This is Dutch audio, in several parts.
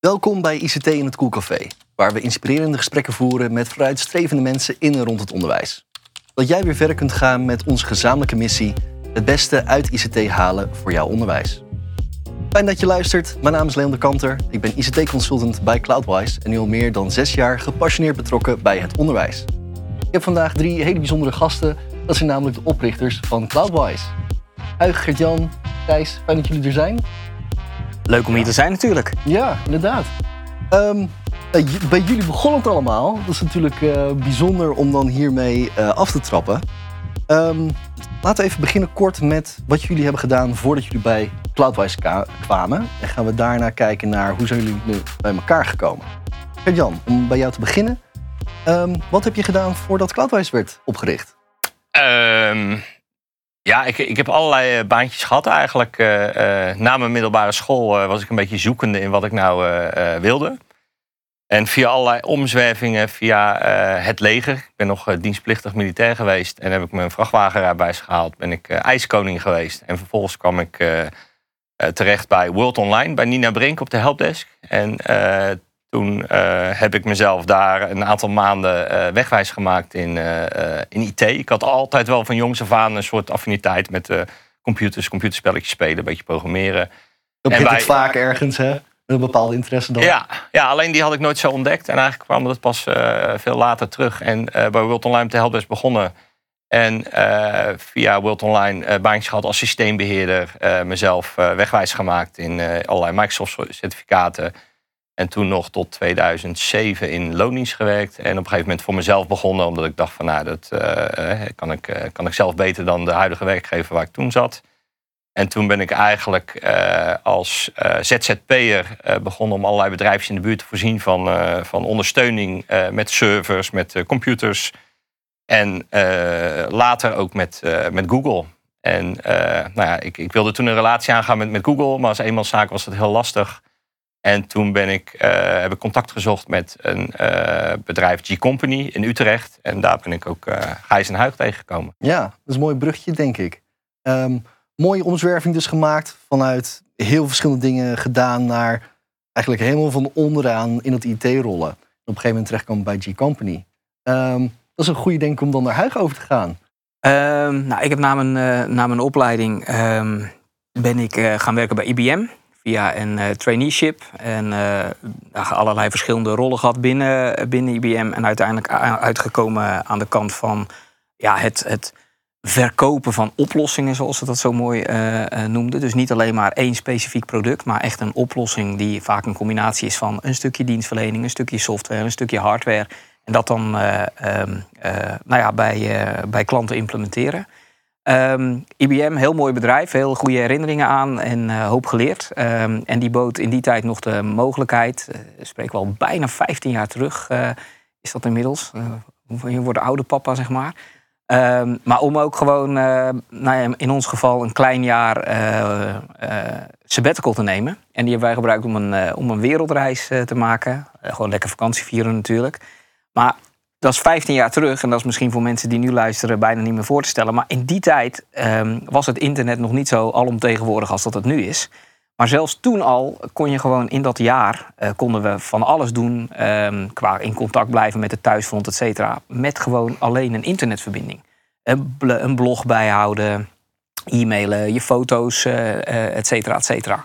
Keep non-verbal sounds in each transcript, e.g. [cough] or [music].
Welkom bij ICT in het Koelcafé, waar we inspirerende gesprekken voeren met vooruitstrevende mensen in en rond het onderwijs. Dat jij weer verder kunt gaan met onze gezamenlijke missie: het beste uit ICT halen voor jouw onderwijs. Fijn dat je luistert. Mijn naam is Leon de Kanter. Ik ben ICT-consultant bij Cloudwise en nu al meer dan zes jaar gepassioneerd betrokken bij het onderwijs. Ik heb vandaag drie hele bijzondere gasten. Dat zijn namelijk de oprichters van Cloudwise. Huig, Gert-Jan, Thijs, fijn dat jullie er zijn. Leuk om hier te zijn natuurlijk. Ja, inderdaad. Ehm, bij j- bij jullie begon het allemaal. Dat is natuurlijk eh, bijzonder om dan hiermee eh, af te trappen. Ehm, laten we even beginnen kort met wat jullie hebben gedaan voordat jullie bij Cloudwise ka- kwamen. En gaan we daarna kijken naar hoe zijn jullie nu bij elkaar gekomen. Jan, om bij jou te beginnen. Ehm, wat heb je gedaan voordat Cloudwise werd opgericht? Ehm, ja, ik, ik heb allerlei eh, baantjes gehad eigenlijk. Eh, eh, na mijn middelbare school was ik een beetje zoekende in wat ik nou wilde. En via allerlei omzwervingen, via het leger. Ik ben nog dienstplichtig militair geweest. En heb ik mijn vrachtwagenrijbewijs gehaald. Ben ik ijskoning geweest. En vervolgens kwam ik terecht bij World Online. Bij Nina Brink op de helpdesk. En toen eh, heb ik mezelf daar een aantal maanden eh, wegwijs gemaakt in, eh, in IT. Ik had altijd wel van jongs af aan een soort affiniteit met computers, computerspelletjes spelen, een beetje programmeren. Dat En begint het vaak ergens, hè? Een bepaalde interesse dan. Ja, ja, alleen die had ik nooit zo ontdekt. En eigenlijk kwam dat pas veel later terug. En bij World Online met de helpdesk begonnen. En via World Online baantjes gehad als systeembeheerder. eh, mezelf wegwijs gemaakt in allerlei Microsoft-certificaten. En toen nog tot 2007 in loondienst gewerkt. En op een gegeven moment voor mezelf begonnen. Omdat ik dacht van nou, dat eh, eh, kan, ik, eh, kan ik zelf beter dan de huidige werkgever waar ik toen zat. En toen ben ik eigenlijk eh, als ZZP'er begonnen om allerlei bedrijfjes in de buurt te voorzien van, van ondersteuning met servers, met computers. En later ook met, met Google. En nou ja, ik, ik wilde toen een relatie aangaan met, met Google, maar als eenmanszaak was het heel lastig. En toen ben ik, eh, heb ik contact gezocht met een eh, bedrijf, G-Company in Utrecht. En daar ben ik ook eh Gijs en Huig tegengekomen. Ja, dat is een mooi brugje, denk ik. Ehm, mooie omzwerving dus gemaakt vanuit heel verschillende dingen gedaan naar eigenlijk helemaal van onderaan in het IT rollen. En op een gegeven moment terechtkomen bij G-Company. Ehm, dat is een goede denk ik om dan naar Huig over te gaan. Ehm, nou, ik heb na mijn, eh, na mijn opleiding ehm, ben ik eh, gaan werken bij IBM via een eh, traineeship. En eh, allerlei verschillende rollen gehad binnen, binnen IBM. En uiteindelijk uitgekomen aan de kant van ja, het, het verkopen van oplossingen, zoals ze dat zo mooi eh, eh, noemden. Dus niet alleen maar één specifiek product, maar echt een oplossing die vaak een combinatie is van een stukje dienstverlening, een stukje software, een stukje hardware. En dat dan eh, ehm, eh, nou ja, bij, eh, bij klanten implementeren. Ehm, IBM, heel mooi bedrijf, heel goede herinneringen aan en eh, hoop geleerd. Ehm, en die bood in die tijd nog de mogelijkheid, eh, ik spreek wel bijna 15 jaar terug, eh, is dat inmiddels. Eh, je wordt oude papa, zeg maar. Ehm, maar om ook gewoon, eh, nou ja, in ons geval, een klein jaar eh, eh, sabbatical te nemen. En die hebben wij gebruikt om een, eh, om een wereldreis eh, te maken. Eh, gewoon lekker vakantie vieren natuurlijk. Maar dat is 15 jaar terug. En dat is misschien voor mensen die nu luisteren bijna niet meer voor te stellen. Maar in die tijd ehm, was het internet nog niet zo alomtegenwoordig als dat het nu is. Maar zelfs toen al kon je gewoon in dat jaar eh, konden we van alles doen. ehm, qua in contact blijven met het thuisfront, et cetera. Met gewoon alleen een internetverbinding. Een, bl- een blog bijhouden, e-mailen, je foto's, eh, eh, et cetera, et cetera.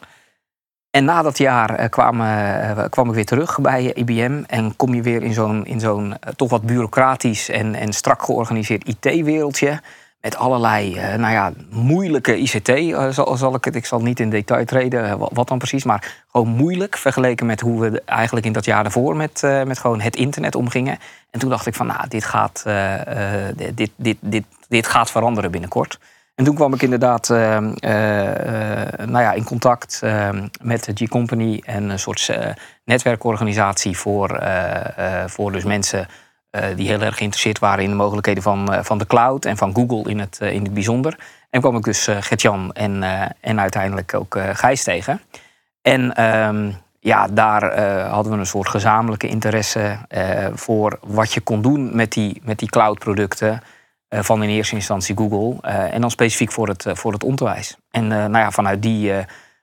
En na dat jaar eh, kwam, eh, kwam ik weer terug bij IBM. En kom je weer in zo'n in zo'n eh, toch wat bureaucratisch en, en strak georganiseerd IT-wereldje. Met allerlei eh, nou ja, moeilijke ICT, eh, zal, zal ik het. Ik zal niet in detail treden, eh, wat, dan precies. Maar gewoon moeilijk vergeleken met hoe we eigenlijk in dat jaar daarvoor met, eh, met gewoon het internet omgingen. En toen dacht ik van, nou, dit gaat, eh, eh, dit, dit, dit, dit gaat veranderen binnenkort. En toen kwam ik inderdaad eh, eh, eh, nou ja, in contact eh, met de G-Company en een soort eh, netwerkorganisatie voor, voor dus mensen die heel erg geïnteresseerd waren in de mogelijkheden van, van de cloud en van Google in het, in het bijzonder. En kwam ik dus eh Gert-Jan en, en uiteindelijk ook Gijs tegen. En ehm, ja, daar hadden we een soort gezamenlijke interesse voor wat je kon doen met die, met die cloud-producten. Eh, van in eerste instantie Google. eh, en dan specifiek voor het, eh, voor het onderwijs. En nou ja, vanuit die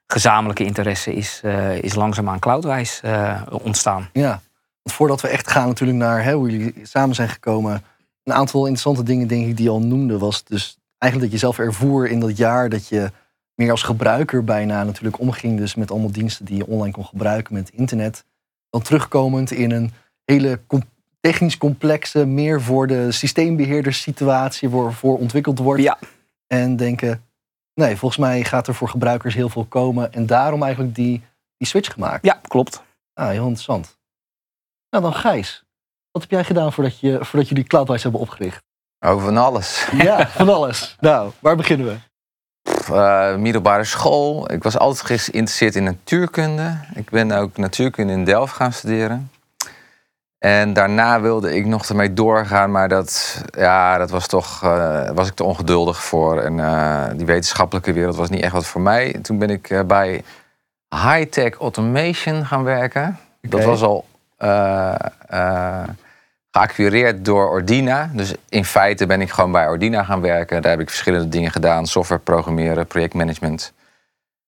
gezamenlijke interesse is, is langzaamaan cloudwijs ontstaan. Ja, want voordat we echt gaan natuurlijk naar hè, hoe jullie samen zijn gekomen. Een aantal interessante dingen denk ik die al noemde was dus eigenlijk dat je zelf ervoer in dat jaar dat je meer als gebruiker bijna natuurlijk omging dus met allemaal diensten die je online kon gebruiken met internet. Dan terugkomend in een hele technisch complexe, meer voor de systeembeheerders situatie voor ontwikkeld wordt. Ja. En denken, nee, volgens mij gaat er voor gebruikers heel veel komen. En daarom eigenlijk die, die switch gemaakt. Ja, klopt. Ah, heel interessant. Nou dan Gijs, wat heb jij gedaan voordat je, voordat jullie Cloudwise hebben opgericht? Oh, van alles. Ja, [laughs] van alles. nou, waar beginnen we? Uh, middelbare school. Ik was altijd geïnteresseerd in natuurkunde. Ik ben ook natuurkunde in Delft gaan studeren. En daarna wilde ik nog ermee doorgaan, maar dat, ja, dat was toch uh, was ik te ongeduldig voor. En uh, die wetenschappelijke wereld was niet echt wat voor mij. Toen ben ik uh, bij high-tech automation gaan werken. Okay. Dat was al geacquireerd door Ordina. Dus in feite ben ik gewoon bij Ordina gaan werken. Daar heb ik verschillende dingen gedaan: software programmeren, projectmanagement.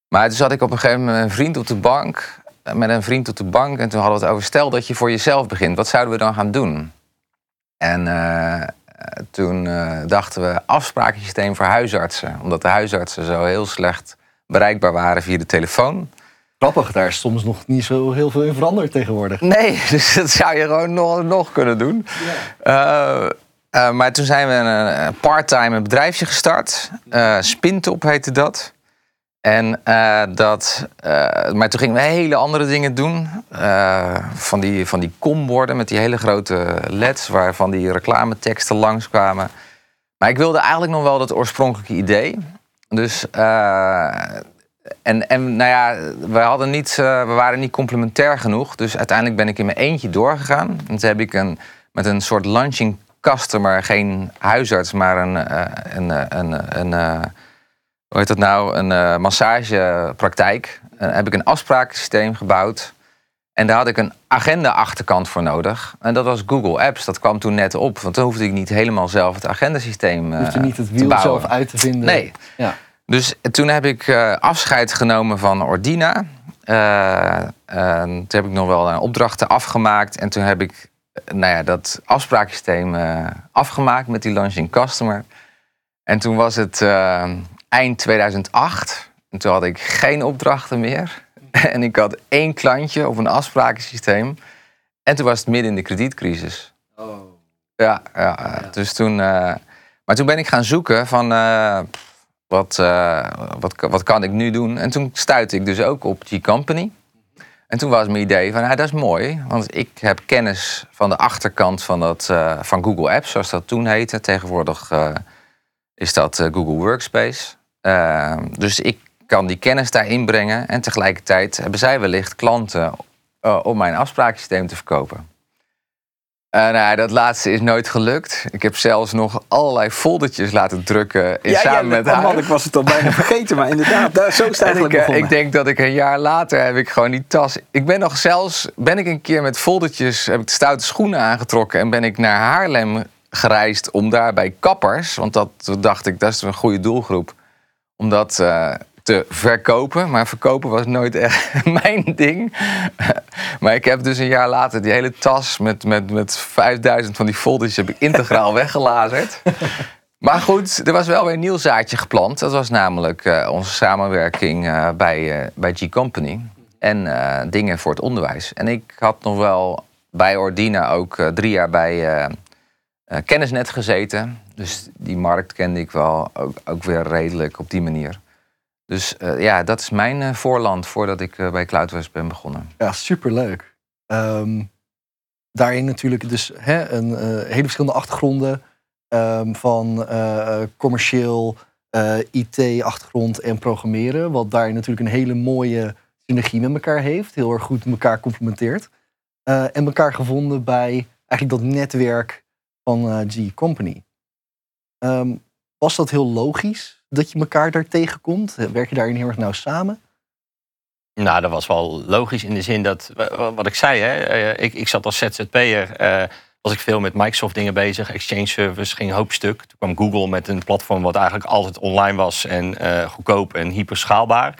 Maar toen zat ik op een gegeven moment met een vriend op de bank met een vriend op de bank en toen hadden we het over: stel dat je voor jezelf begint, wat zouden we dan gaan doen? En uh, toen uh, dachten we afsprakensysteem voor huisartsen, omdat de huisartsen zo heel slecht bereikbaar waren via de telefoon. Grappig, daar is soms nog niet zo heel veel in veranderd tegenwoordig. Nee, [laughs] dus dat zou je gewoon nog, nog kunnen doen. Ja. Uh, maar toen zijn we een part-time bedrijfje gestart. Spintop heette dat. En uh, dat, uh, maar toen gingen we hele andere dingen doen. Uh, van die, van die komborden met die hele grote leds, waarvan die reclameteksten langskwamen. Maar ik wilde eigenlijk nog wel dat oorspronkelijke idee. Dus, en, en nou ja, we, hadden niet, we waren niet complementair genoeg. Dus uiteindelijk ben ik in mijn eentje doorgegaan. En toen heb ik een, met een soort launching customer, geen huisarts, maar een, een, een, een hoe heet dat nou, een uh, massagepraktijk. En heb ik een afsprakensysteem gebouwd. En daar had ik een agenda-achterkant voor nodig. En dat was Google Apps. Dat kwam toen net op. Want toen hoefde ik niet helemaal zelf het agendasysteem uh, Hoefde niet het wiel zelf uit te vinden. Nee. Ja. Dus toen heb ik uh, afscheid genomen van Ordina. toen heb ik nog wel een opdrachten afgemaakt. En toen heb ik nou ja, dat afsprakensysteem afgemaakt met die launching customer. En toen was het eind 2008. En toen had ik geen opdrachten meer. [laughs] En ik had één klantje op een afsprakensysteem. En toen was het midden in de kredietcrisis. Oh. Ja, ja, dus toen... Uh, maar toen ben ik gaan zoeken van... Uh, wat, uh, wat, wat kan ik nu doen? En toen stuitte ik dus ook op G-Company. En toen was mijn idee van, nou, dat is mooi. Want ik heb kennis van de achterkant van, dat, van Google Apps, zoals dat toen heette. Tegenwoordig is dat Google Workspace. Ehm, dus ik kan die kennis daar inbrengen en tegelijkertijd hebben zij wellicht klanten uh, om mijn afsprakensysteem te verkopen. Uh, nou, dat laatste is nooit gelukt. Ik heb zelfs nog allerlei foldertjes laten drukken in, samen met haar. Man, ik was het al bijna [laughs] vergeten, maar inderdaad, daar, zo is het eigenlijk ik, ik, denk dat ik een jaar later heb ik gewoon die tas... Ik ben nog zelfs, ben ik een keer met foldertjes, heb ik de stoute schoenen aangetrokken... en ben ik naar Haarlem gereisd om daar bij kappers... want dat dacht ik, dat is een goede doelgroep om dat uh, te verkopen. Maar verkopen was nooit echt [laughs] mijn ding. maar ik heb dus een jaar later die hele tas met, met, met 5000 van die folders heb ik integraal [laughs] weggelazerd. Maar goed, er was wel weer een nieuw zaadje geplant. Dat was namelijk uh, onze samenwerking uh, bij, bij G-Company. En dingen voor het onderwijs. En ik had nog wel bij Ordina ook drie jaar bij Kennisnet gezeten. Dus die markt kende ik wel ook, weer redelijk op die manier. Dus uh, ja, dat is mijn uh, voorland voordat ik uh, bij Cloudwest ben begonnen. Ja, superleuk. Um, daarin natuurlijk dus hè, een hele verschillende achtergronden. Um, van commercieel, IT-achtergrond en programmeren. Wat daarin natuurlijk een hele mooie synergie met elkaar heeft. Heel erg goed elkaar complementeert. en elkaar gevonden bij eigenlijk dat netwerk van G-Company. Um, was dat heel logisch dat je elkaar daar tegenkomt? Werk je daarin heel erg nauw samen? Nou, dat was wel logisch in de zin dat, wat ik zei, hè, eh, ik, ik zat als ZZP'er, uh, was ik veel met Microsoft dingen bezig. Exchange Service ging een hoop stuk. Toen kwam Google met een platform wat eigenlijk altijd online was en goedkoop en hyperschaalbaar.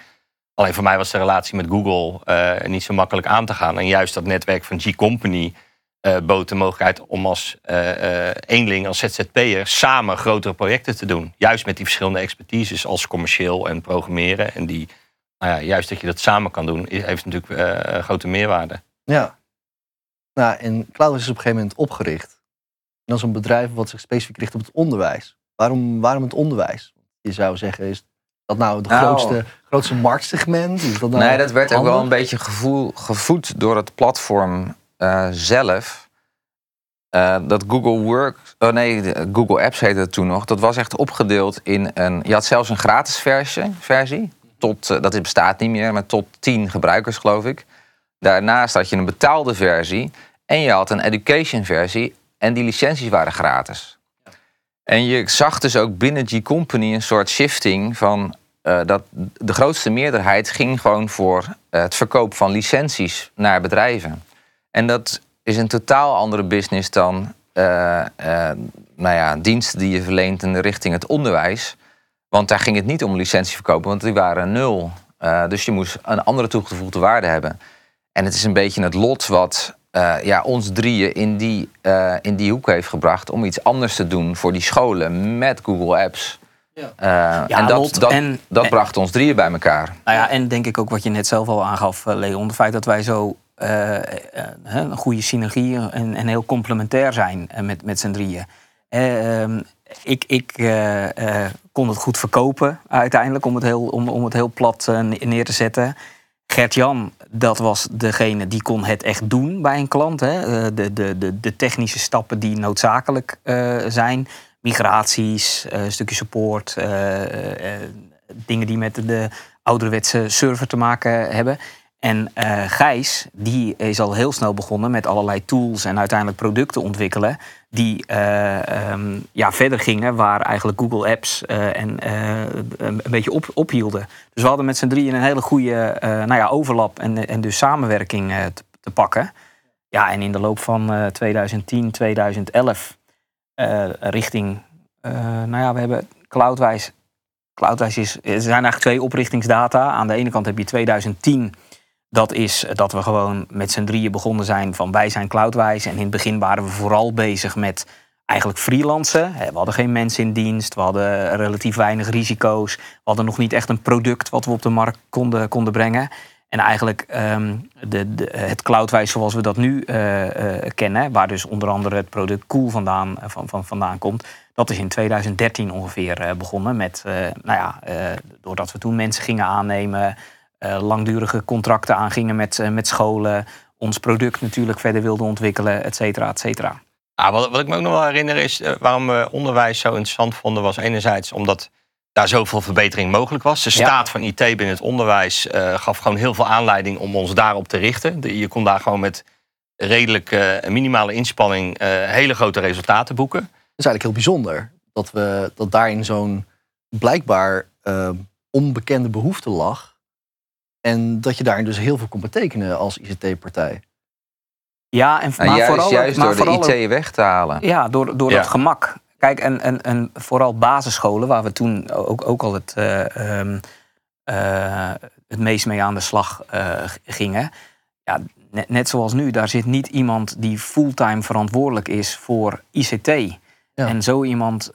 Alleen voor mij was de relatie met Google eh, niet zo makkelijk aan te gaan. En juist dat netwerk van G-Company uh, bood de mogelijkheid om als uh, eenling, als ZZP'er, samen grotere projecten te doen. Juist met die verschillende expertises als commercieel en programmeren. En die, nou ja, juist dat je dat samen kan doen, heeft natuurlijk grote meerwaarde. Ja. Nou, en Cloud is op een gegeven moment opgericht. En dat is een bedrijf wat zich specifiek richt op het onderwijs. Waarom, waarom het onderwijs? Je zou zeggen, is dat nou het nou, grootste, grootste marktsegment? Is dat nou nee, dat werd ook wel een beetje gevoel, gevoed door het platform uh, zelf. Uh, dat Google Work, oh nee, Google Apps heette het toen nog. Dat was echt opgedeeld in een. Je had zelfs een gratis versie, versie tot, uh, dat bestaat niet meer, maar tot 10 gebruikers, geloof ik. Daarnaast had je een betaalde versie en je had een education versie en die licenties waren gratis. En je zag dus ook binnen G-Company een soort shifting van dat de grootste meerderheid ging gewoon voor het verkoop van licenties naar bedrijven. En dat is een totaal andere business dan uh, uh, nou ja, diensten die je verleent in de richting het onderwijs. Want daar ging het niet om licentie verkopen, want die waren nul. Uh, dus je moest een andere toegevoegde waarde hebben. En het is een beetje het lot wat ja, ons drieën in die, in die hoek heeft gebracht om iets anders te doen voor die scholen met Google Apps. Ja. ja, en dat, dat, en, dat bracht ons drieën bij elkaar. Nou ja, en denk ik ook wat je net zelf al aangaf, Leon. Het feit dat wij zo uh, een goede synergie en, en heel complementair zijn met, met z'n drieën. Ehm, ik ik kon het goed verkopen uiteindelijk om het heel, om, om het heel plat neer te zetten. Gert-Jan, dat was degene die kon het echt doen bij een klant. Hè? De, de, de, de technische stappen die noodzakelijk zijn. Migraties, een stukje support, dingen die met de ouderwetse server te maken hebben. En uh, Gijs, die is al heel snel begonnen met allerlei tools en uiteindelijk producten ontwikkelen. Die uh, um, ja, verder gingen waar eigenlijk Google Apps uh, en, een beetje op, ophielden. Dus we hadden met z'n drieën een hele goede nou ja, overlap en, en dus samenwerking te, te, pakken. Ja, en in de loop van 2010, 2011 richting, nou ja, we hebben Cloudwijs. Cloudwijs is, er zijn eigenlijk twee oprichtingsdata. Aan de ene kant heb je 2010 dat is dat we gewoon met z'n drieën begonnen zijn van wij zijn Cloudwijs. En in het begin waren we vooral bezig met eigenlijk freelancen. We hadden geen mensen in dienst, we hadden relatief weinig risico's. We hadden nog niet echt een product wat we op de markt konden, konden brengen. En eigenlijk um, de, de, het cloudwijs zoals we dat nu uh, uh, kennen, waar dus onder andere het product Cool vandaan, uh, van, van, vandaan komt, dat is in 2013 ongeveer begonnen. Met, nou ja, doordat we toen mensen gingen aannemen, langdurige contracten aangingen met, uh, met scholen. Ons product natuurlijk verder wilden ontwikkelen, et cetera, et cetera. Ah, wat, wat, ik me ook nog wel herinner is uh, waarom we onderwijs zo interessant vonden, was enerzijds omdat daar zoveel verbetering mogelijk was. De staat van IT binnen het onderwijs gaf gewoon heel veel aanleiding om ons daarop te richten. je kon daar gewoon met redelijk minimale inspanning hele grote resultaten boeken. Dat is eigenlijk heel bijzonder dat, we, dat daarin zo'n blijkbaar onbekende behoefte lag en dat je daarin dus heel veel kon betekenen als ICT-partij. Ja, en, maar juist, vooral, juist door vooral de IT weg te halen. Ja, door, door dat gemak. Kijk, en, en, en vooral basisscholen, waar we toen ook, ook al het, uh, uh, het meest mee aan de slag uh, gingen. Ja, net, net, zoals nu, daar zit niet iemand die fulltime verantwoordelijk is voor ICT. Ja. En zo iemand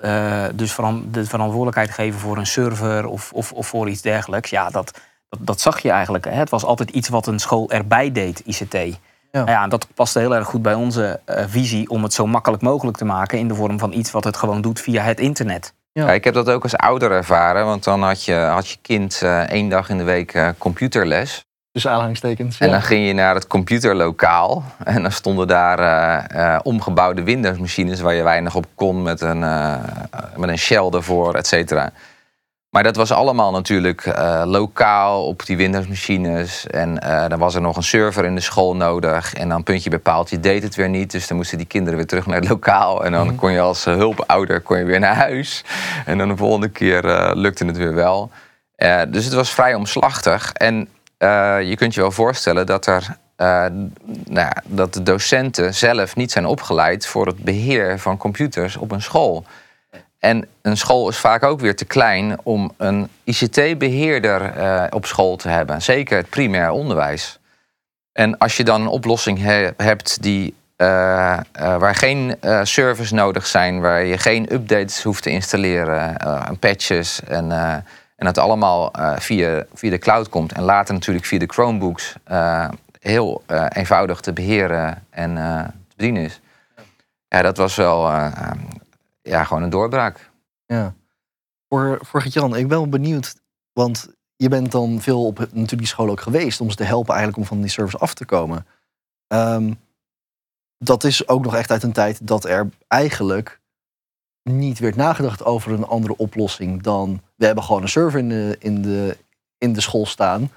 dus de verantwoordelijkheid geven voor een server of, of, of voor iets dergelijks. Ja, dat, dat, dat zag je eigenlijk. Hè? Het was altijd iets wat een school erbij deed, ICT. Ja. Nou ja, en dat paste heel erg goed bij onze uh, visie om het zo makkelijk mogelijk te maken in de vorm van iets wat het gewoon doet via het internet. Ja. ja ik heb dat ook als ouder ervaren, want dan had je, had je kind uh, één dag in de week uh, computerles. Dus aanhangstekens. En dan ging je naar het computerlokaal. En dan stonden daar uh, omgebouwde Windows-machines waar je weinig op kon met een, uh, met een shell ervoor, et cetera. Maar dat was allemaal natuurlijk uh, lokaal op die Windows-machines. En uh, dan was er nog een server in de school nodig. En dan puntje bij paaltje deed het weer niet. Dus dan moesten die kinderen weer terug naar het lokaal. En dan mhm. kon je als uh, hulpouder kon je weer naar huis. En dan de volgende keer lukte het weer wel. dus het was vrij omslachtig. En je kunt je wel voorstellen dat, er, nou, dat de docenten zelf niet zijn opgeleid voor het beheer van computers op een school. En een school is vaak ook weer te klein om een ICT-beheerder eh, op school te hebben. Zeker het primair onderwijs. En als je dan een oplossing he- hebt die, eh, eh, waar geen servers nodig zijn, waar je geen updates hoeft te installeren, en patches en, en dat allemaal via, via de cloud komt en later natuurlijk via de Chromebooks heel eenvoudig te beheren en te bedienen is. Ja, dat was wel ja, gewoon een doorbraak. Ja. Voor, voor Jan, ik ben wel benieuwd, want je bent dan veel op natuurlijk die school ook geweest om ze te helpen eigenlijk om van die service af te komen. Ehm, dat is ook nog echt uit een tijd dat er eigenlijk niet werd nagedacht over een andere oplossing dan we hebben gewoon een server in de, in de, in de school staan.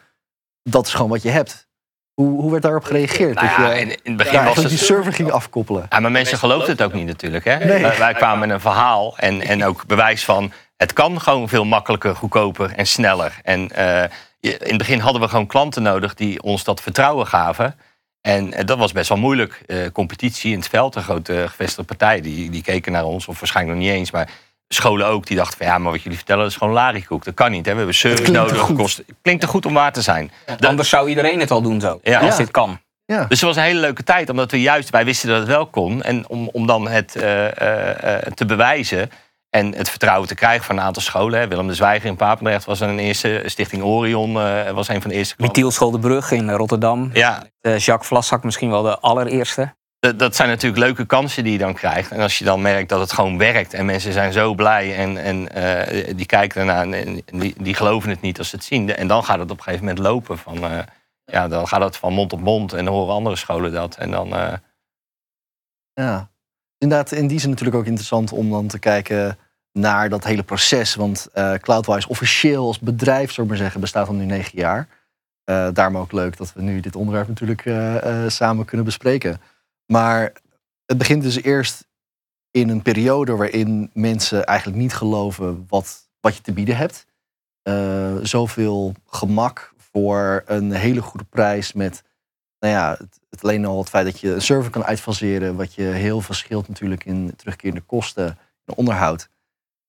Dat is gewoon wat je hebt. Hoe, hoe werd daarop gereageerd? Nou dat ja, je in, in het begin ja, was het... die server ging afkoppelen. Ja, maar mensen geloofden het ook niet natuurlijk. Hè? Nee. Wij, wij kwamen met een verhaal en, en ook bewijs van... het kan gewoon veel makkelijker, goedkoper en sneller. En eh, in het begin hadden we gewoon klanten nodig die ons dat vertrouwen gaven. En eh, dat was best wel moeilijk. Eh, competitie in het veld, een grote gevestigde partij... Die, die keken naar ons, of waarschijnlijk nog niet eens... maar scholen ook, die dachten van... ja, maar wat jullie vertellen is gewoon larikoek. Dat kan niet, hè? we hebben service nodig. Kost, klinkt te goed om waar te zijn. Dat- Anders zou iedereen het al doen zo. Ja. Als Ja. dit kan. Ja. dus het was een hele leuke tijd, omdat we juist, wij wisten dat het wel kon. En om, om dan het eh, eh, eh, te bewijzen en het vertrouwen te krijgen van een aantal scholen. Hè. Willem de Zwijger in Papendrecht was een eerste, Stichting Orion eh, was een van de eerste. Michiel School de Brug in Rotterdam. Ja, Jacques Vlassak misschien wel de allereerste. Dat, zijn natuurlijk leuke kansen die je dan krijgt. En als je dan merkt dat het gewoon werkt en mensen zijn zo blij en, en eh, die kijken ernaar en, die, die geloven het niet als ze het zien. En dan gaat het op een gegeven moment lopen. Van, eh, ja, dan gaat het van mond op mond en dan horen andere scholen dat. En dan, eh, Ja, inderdaad, in die zin natuurlijk ook interessant om dan te kijken naar dat hele proces. Want Cloudwise officieel als bedrijf, zou ik maar zeggen, bestaat al nu negen jaar. Daarom ook leuk dat we nu dit onderwerp natuurlijk samen kunnen bespreken. Maar het begint dus eerst in een periode waarin mensen eigenlijk niet geloven wat, wat je te bieden hebt. Eh, zoveel gemak voor een hele goede prijs met nou ja, het, alleen al het feit dat je een server kan uitfaseren, wat je heel verschilt natuurlijk in terugkerende kosten en onderhoud.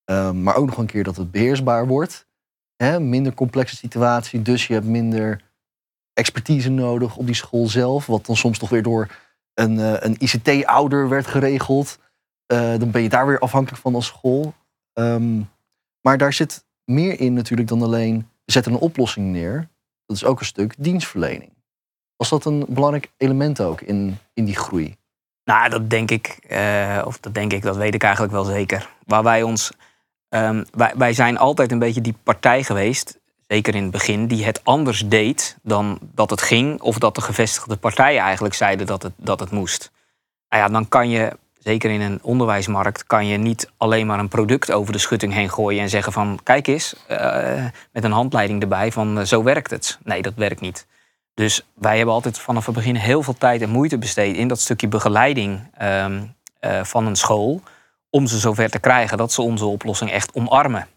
Ehm, maar ook nog een keer dat het beheersbaar wordt. Hè, minder complexe situatie, dus je hebt minder expertise nodig op die school zelf, wat dan soms toch weer door een, eh, een ICT-ouder werd geregeld. Eh, dan ben je daar weer afhankelijk van als school. Ehm, maar daar zit meer in natuurlijk dan alleen zetten een oplossing neer. Dat is ook een stuk dienstverlening. Was dat een belangrijk element ook in, in die groei? Nou, dat denk ik, eh, of dat denk ik, dat weet ik eigenlijk wel zeker. Waar wij ons, ehm, wij, wij zijn altijd een beetje die partij geweest, zeker in het begin, die het anders deed dan dat het ging, of dat de gevestigde partijen eigenlijk zeiden dat het, dat het moest. Nou ja, dan kan je, zeker in een onderwijsmarkt, kan je niet alleen maar een product over de schutting heen gooien en zeggen van, kijk eens, eh, met een handleiding erbij van, eh, zo werkt het. Nee, dat werkt niet. Dus wij hebben altijd vanaf het begin heel veel tijd en moeite besteed in dat stukje begeleiding ehm, eh, van een school. Om ze zover te krijgen dat ze onze oplossing echt omarmen.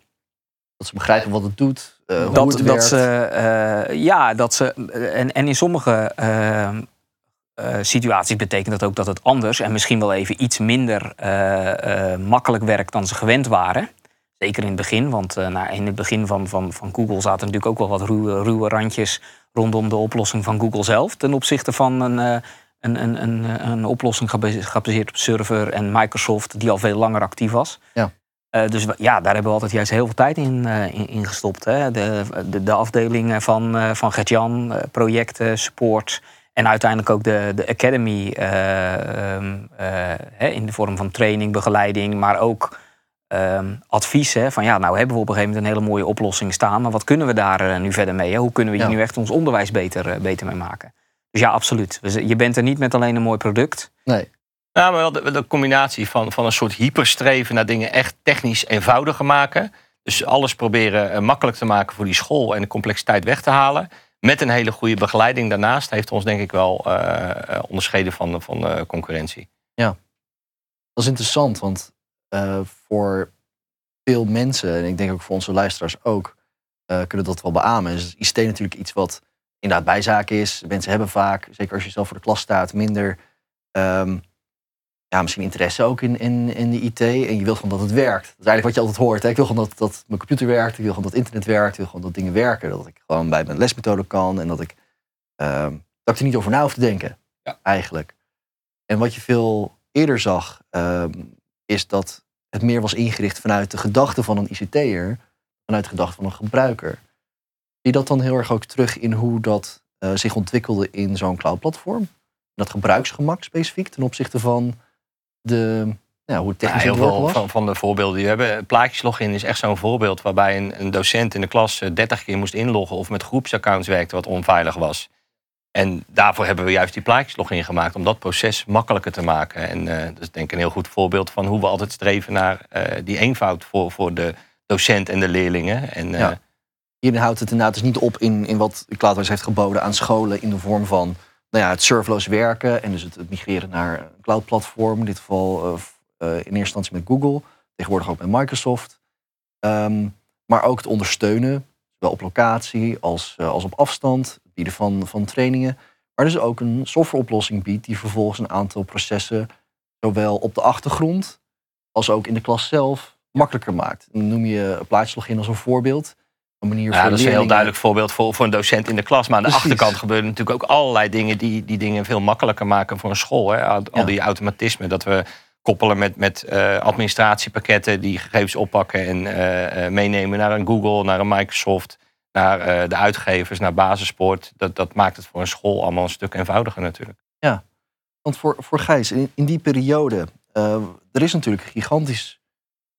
Dat ze begrijpen wat het doet, eh, hoe het dat werkt. ze, eh, ja, dat ze. En, en in sommige eh, situaties betekent dat ook dat het anders en misschien wel even iets minder eh, eh, makkelijk werkt dan ze gewend waren. Zeker in het begin, want eh, nou, in het begin van, van, van Google zaten natuurlijk ook wel wat ruwe, ruwe randjes rondom de oplossing van Google zelf. Ten opzichte van een, eh, een, een, een, een oplossing gebaseerd op server en Microsoft, die al veel langer actief was. Ja. Eh, dus ja, daar hebben we altijd juist heel veel tijd in, in, in gestopt. Hè. De, de, de afdelingen van, eh van Gert-Jan, projecten, support. En uiteindelijk ook de, de academy eh, ehm, eh, hè, in de vorm van training, begeleiding, maar ook ehm, advies. Hè, van ja, nou hebben we op een gegeven moment een hele mooie oplossing staan, maar wat kunnen we daar nu verder mee? Hè? Hoe kunnen we hier Ja. nu echt ons onderwijs beter, beter mee maken? Dus ja, absoluut. Je bent er niet met alleen een mooi product. Nee, Nou, maar wel de, combinatie van, van een soort hyperstreven naar dingen echt technisch eenvoudiger maken. Dus alles proberen eh, makkelijk te maken voor die school en de complexiteit weg te halen. Met een hele goede begeleiding daarnaast heeft ons denk ik wel eh, onderscheiden van, van concurrentie. dat is interessant, want voor veel mensen, en ik denk ook voor onze luisteraars ook, kunnen dat wel beamen. Dus ICT natuurlijk iets wat inderdaad bijzaak is. Mensen hebben vaak, zeker als je zelf voor de klas staat, minder ehm, ja, misschien interesse ook in, in, in de IT. En je wilt gewoon dat het werkt. Dat is eigenlijk wat je altijd hoort. Hè? Ik wil gewoon dat, dat mijn computer werkt. Ik wil gewoon dat internet werkt. Ik wil gewoon dat dingen werken. Dat ik gewoon bij mijn lesmethode kan. En dat ik, ehm, dat ik er niet over na hoef te denken. Ja. Eigenlijk. En wat je veel eerder zag, ehm, is dat het meer was ingericht vanuit de gedachte van een ICT'er. Vanuit de gedachte van een gebruiker. Zie je dat dan heel erg ook terug in hoe dat eh, zich ontwikkelde in zo'n cloud platform? Dat gebruiksgemak specifiek ten opzichte van de, ja, hoe Ja, technisch heel veel van, van de voorbeelden die we hebben. Plaatjeslogin is echt zo'n voorbeeld waarbij een, een docent in de klas eh, 30 keer moest inloggen of met groepsaccounts werkte wat onveilig was. En daarvoor hebben we juist die plaatjeslogin gemaakt om dat proces makkelijker te maken. En eh, dat is denk ik een heel goed voorbeeld van hoe we altijd streven naar eh, die eenvoud voor, voor de docent en de leerlingen. En, eh, Ja. Hierin houdt het inderdaad dus niet op in, in wat Cloudways heeft geboden aan scholen in de vorm van nou ja, het serverloos werken en dus het, migreren naar een cloud-platform. In dit geval eh, eh, in eerste instantie met Google, tegenwoordig ook met Microsoft. Ehm, maar ook het ondersteunen, zowel op locatie als, eh, als op afstand, het bieden van, van trainingen. Maar dus ook een softwareoplossing biedt die vervolgens een aantal processen, zowel op de achtergrond als ook in de klas zelf, makkelijker maakt. Dan noem je plaatjeslogin als een voorbeeld. Manier Ja, voor dat is een heel duidelijk voorbeeld voor, voor een docent in de klas. Maar aan de Precies. achterkant gebeuren natuurlijk ook allerlei dingen die, die dingen veel makkelijker maken voor een school. Hè? Al, Ja. die automatismen, dat we koppelen met, met eh, administratiepakketten die gegevens oppakken en eh, eh, meenemen naar een Google, naar een Microsoft, naar de uitgevers, naar Basissport. Dat, dat maakt het voor een school allemaal een stuk eenvoudiger natuurlijk. Want voor, voor Gijs, in, in die periode, er is natuurlijk gigantisch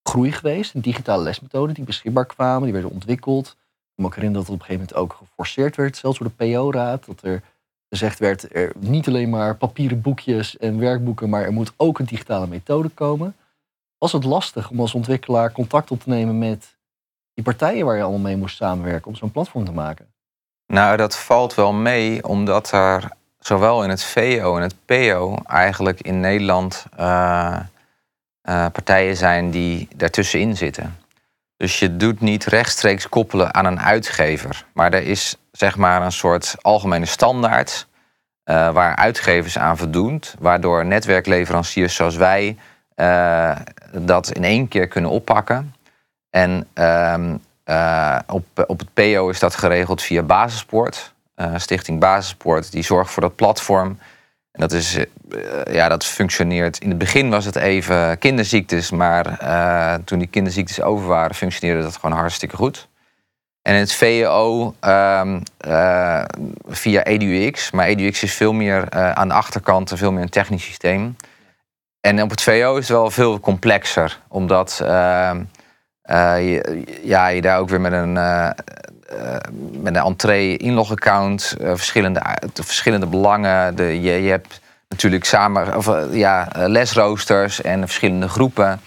groei geweest digitale lesmethoden die beschikbaar kwamen, die werden ontwikkeld. Ik kan me herinneren dat het op een gegeven moment ook geforceerd werd, zelfs door de PO-raad, dat er gezegd werd, er niet alleen maar papieren boekjes en werkboeken, maar er moet ook een digitale methode komen. Was het lastig om als ontwikkelaar contact op te nemen met die partijen waar je allemaal mee moest samenwerken om zo'n platform te maken? Nou, dat valt wel mee, omdat er zowel in het VO en het PO eigenlijk in Nederland eh, eh, partijen zijn die daartussenin zitten. Dus je doet niet rechtstreeks koppelen aan een uitgever, maar er is zeg maar een soort algemene standaard eh, waar uitgevers aan voldoen, waardoor netwerkleveranciers zoals wij eh, dat in één keer kunnen oppakken. En ehm, eh, op, op het PO is dat geregeld via Basisport. Eh, Stichting Basisport, die zorgt voor dat platform. Dat, is, eh, ja, dat functioneert. In het begin was het even kinderziektes, maar eh, toen die kinderziektes over waren, functioneerde dat gewoon hartstikke goed. En in het VO ehm, eh, via EduX. Maar EduX is veel meer aan de achterkant, veel meer een technisch systeem. En op het VO is het wel veel complexer, omdat ehm, eh, ja, je daar ook weer met een, eh, met een entree inlogaccount, eh, verschillende, de verschillende belangen. De, je, hebt natuurlijk samen of, eh, ja, lesroosters en verschillende groepen.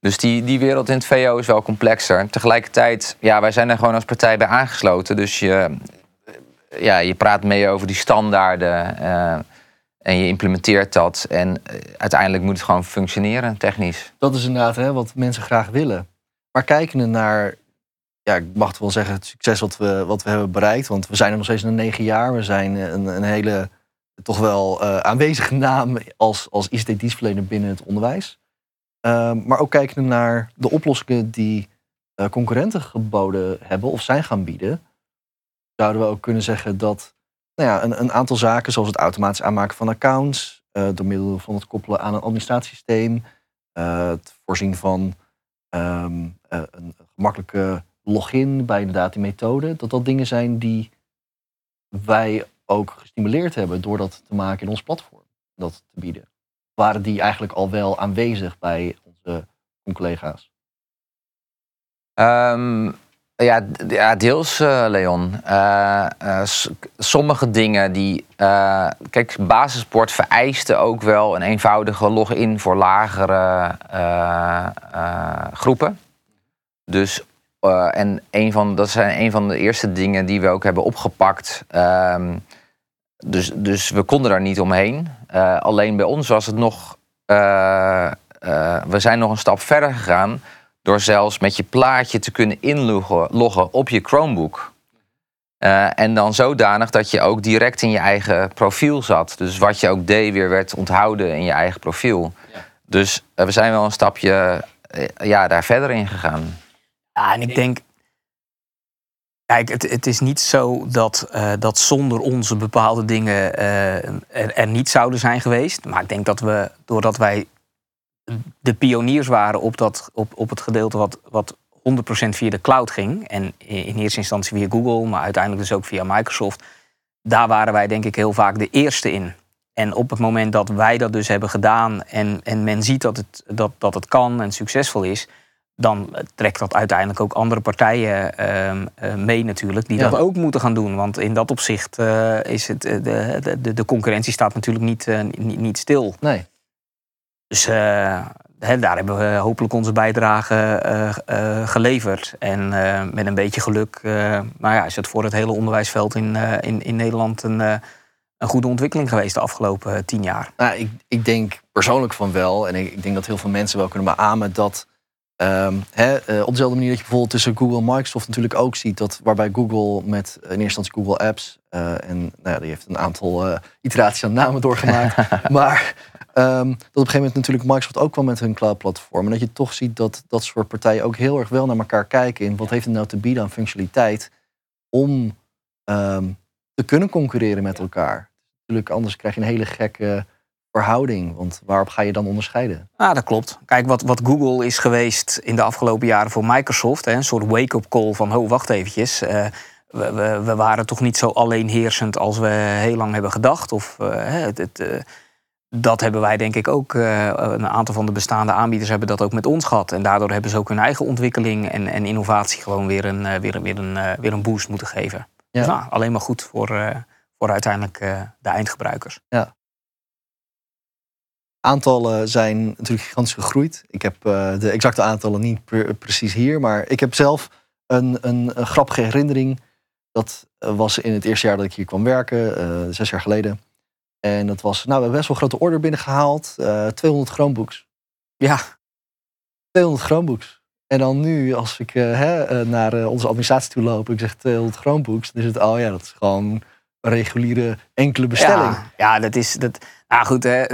Dus die, die wereld in het VO is wel complexer. Tegelijkertijd, ja, wij zijn er gewoon als partij bij aangesloten. Dus je, ja, je praat mee over die standaarden en je implementeert dat. En uiteindelijk moet het gewoon functioneren, technisch. Dat is inderdaad hè, wat mensen graag willen. Maar kijkende naar, ja, ik mag wel zeggen, het succes wat we, wat we hebben bereikt. Want we zijn er nog steeds een negen jaar. We zijn een, een hele, toch wel eh, aanwezige naam als, als ICT-dienstverlener binnen het onderwijs. Ehm, maar ook kijkende naar de oplossingen die eh, concurrenten geboden hebben of zijn gaan bieden. Zouden we ook kunnen zeggen dat nou ja, een, een aantal zaken, zoals het automatisch aanmaken van accounts, eh, door middel van het koppelen aan een administratiesysteem, eh, het voorzien van ehm, eh, een gemakkelijke login bij inderdaad die methode, dat dat dingen zijn die wij ook gestimuleerd hebben door dat te maken in ons platform, dat te bieden. Waren die eigenlijk al wel aanwezig bij onze collega's? Ehm, ja, ja, deels, eh, Leon. Eh, eh, sommige dingen die. kijk, basisport vereiste ook wel een eenvoudige login voor lagere groepen. Dus. Eh, en een van, dat zijn een van de eerste dingen die we ook hebben opgepakt. Ehm, dus, dus we konden daar niet omheen. Eh, alleen bij ons was het nog. eh, we zijn nog een stap verder gegaan door zelfs met je plaatje te kunnen inloggen loggen op je Chromebook. En dan zodanig dat je ook direct in je eigen profiel zat. Dus wat je ook deed, weer werd onthouden in je eigen profiel. Dus we zijn wel een stapje ja, daar verder in gegaan. Ja, en ik denk. Kijk, het, het is niet zo dat, eh, dat zonder onze bepaalde dingen eh, er, er niet zouden zijn geweest. Maar ik denk dat we, doordat wij de pioniers waren op, dat, op, op het gedeelte wat, wat 100% via de cloud ging. En in in eerste instantie via Google, maar uiteindelijk dus ook via Microsoft. Daar waren wij denk ik heel vaak de eerste in. En op het moment dat wij dat dus hebben gedaan en, en men ziet dat het, dat, dat het kan en succesvol is, dan trekt dat uiteindelijk ook andere partijen ehm, eh, mee natuurlijk, die Ja. dat ook moeten gaan doen. Want in dat opzicht eh, is het, eh, de, de- de, concurrentie staat natuurlijk niet, niet, niet stil. Nee. Dus hè, daar hebben we hopelijk onze bijdrage geleverd. En met een beetje geluk nou ja, is het voor het hele onderwijsveld in, in, in Nederland een, een goede ontwikkeling geweest de afgelopen tien jaar. Nou, ik, ik denk persoonlijk van wel. En ik, ik denk dat heel veel mensen wel kunnen beamen dat. Ehm, eh, op dezelfde manier dat je bijvoorbeeld tussen Google en Microsoft natuurlijk ook ziet dat waarbij Google met in eerste instantie Google Apps eh, en nou ja, die heeft een aantal eh, iteraties aan namen doorgemaakt, [laughs] maar ehm, dat op een gegeven moment natuurlijk Microsoft ook kwam met hun cloud platform en dat je toch ziet dat dat soort partijen ook heel erg wel naar elkaar kijken in wat heeft het nou te bieden aan functionaliteit om ehm, te kunnen concurreren met elkaar. Natuurlijk, anders krijg je een hele gekke verhouding. Want waarop ga je dan onderscheiden? Ja, dat klopt. Kijk, wat, wat Google is geweest in de afgelopen jaren voor Microsoft, hè, een soort wake-up call van, oh, wacht eventjes. eh, we, we, we waren toch niet zo alleenheersend als we heel lang hebben gedacht. Of, eh, het, het, eh, dat hebben wij denk ik ook, een aantal van de bestaande aanbieders hebben dat ook met ons gehad. En daardoor hebben ze ook hun eigen ontwikkeling en, en innovatie gewoon weer een, weer, een- weer, een, weer een boost moeten geven. Ja. Dus, nou, alleen maar goed voor, voor uiteindelijk de eindgebruikers. Aantallen zijn natuurlijk gigantisch gegroeid. Ik heb eh, de exacte aantallen niet pre- precies hier. Maar ik heb zelf een, een, een grappige herinnering. Dat eh, was in het eerste jaar dat ik hier kwam werken, eh, zes jaar geleden. En dat was, nou, we hebben best wel grote order binnengehaald. eh 200 Chromebooks. Ja, 200 Chromebooks. En dan nu, als ik hè, naar onze administratie toe loop, ik zeg 200 Chromebooks, dan is het, oh ja, dat is gewoon een reguliere enkele bestelling. Ja, ja dat is. Dat, nou goed, hè,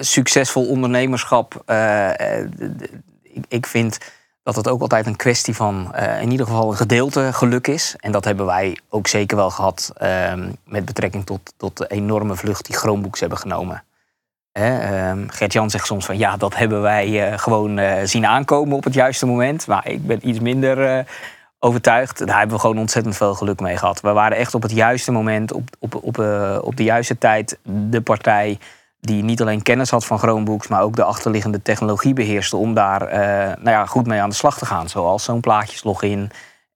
succesvol ondernemerschap. eh, eh, d- ik, ik vind dat het ook altijd een kwestie van eh, in ieder geval een gedeelte geluk is. En dat hebben wij ook zeker wel gehad ehm, met betrekking tot, tot de enorme vlucht die Chromebooks hebben genomen. Ehm, Gert-Jan zegt soms van ja, dat hebben wij eh, gewoon eh, zien aankomen op het juiste moment. Maar ik ben iets minder eh, overtuigd. Daar hebben we gewoon ontzettend veel geluk mee gehad. We waren echt op het juiste moment, op, op, op, eh, op de juiste tijd, de partij die niet alleen kennis had van Chromebooks, maar ook de achterliggende technologie beheerste om daar eh, nou ja, goed mee aan de slag te gaan. Zoals zo'n plaatjeslogin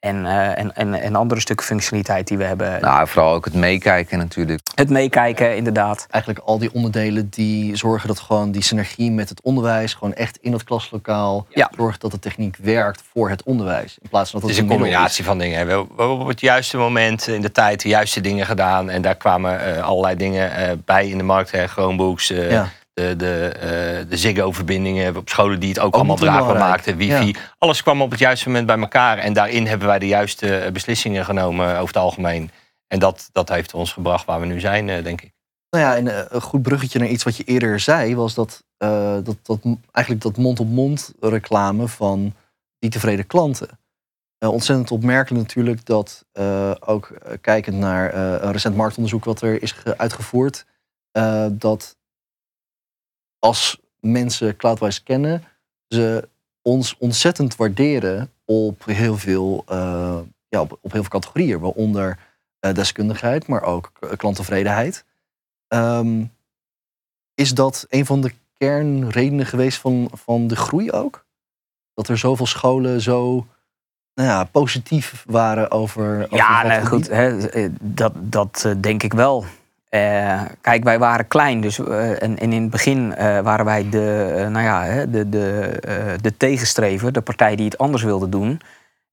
en, eh, en, en, en andere stukken functionaliteit die we hebben. Nou, vooral ook het meekijken natuurlijk. Het meekijken, inderdaad. Eigenlijk al die onderdelen die zorgen dat gewoon die synergie met het onderwijs, gewoon echt in het klaslokaal, Ja. zorgt dat de techniek werkt voor het onderwijs. In plaats van dat Het het, is een combinatie van dingen. We hebben op het juiste moment in de tijd de juiste dingen gedaan. En daar kwamen eh, allerlei dingen eh, bij in de markt. Hè. Chromebooks, eh, Ja. De, de, eh, de Ziggo-verbindingen op scholen die het ook, allemaal draagbaar maakten. Wifi. Alles kwam op het juiste moment bij elkaar. En daarin hebben wij de juiste eh, beslissingen genomen over het algemeen. En dat, dat heeft ons gebracht waar we nu zijn, eh, denk ik. Nou ja, en een goed bruggetje naar iets wat je eerder zei, was dat, dat, dat eigenlijk dat mond-op-mond reclame van die tevreden klanten. Ontzettend opmerkelijk natuurlijk dat ook kijkend naar een recent marktonderzoek wat er is ge- uitgevoerd, dat als mensen Cloudwise kennen, ze ons ontzettend waarderen op heel veel, eh, ja, op, op heel veel categorieën, waaronder eh, deskundigheid, maar ook klanttevredenheid. Ehm, is dat een van de kernredenen geweest van, van de groei ook? Dat er zoveel scholen zo nou ja, positief waren over. over Ja, goed, hè, eh, dat, dat denk ik wel. Eh, kijk, wij waren klein, dus eh, en, in het begin eh, waren wij de, nou ja, de, de, de tegenstrever, de partij die het anders wilde doen.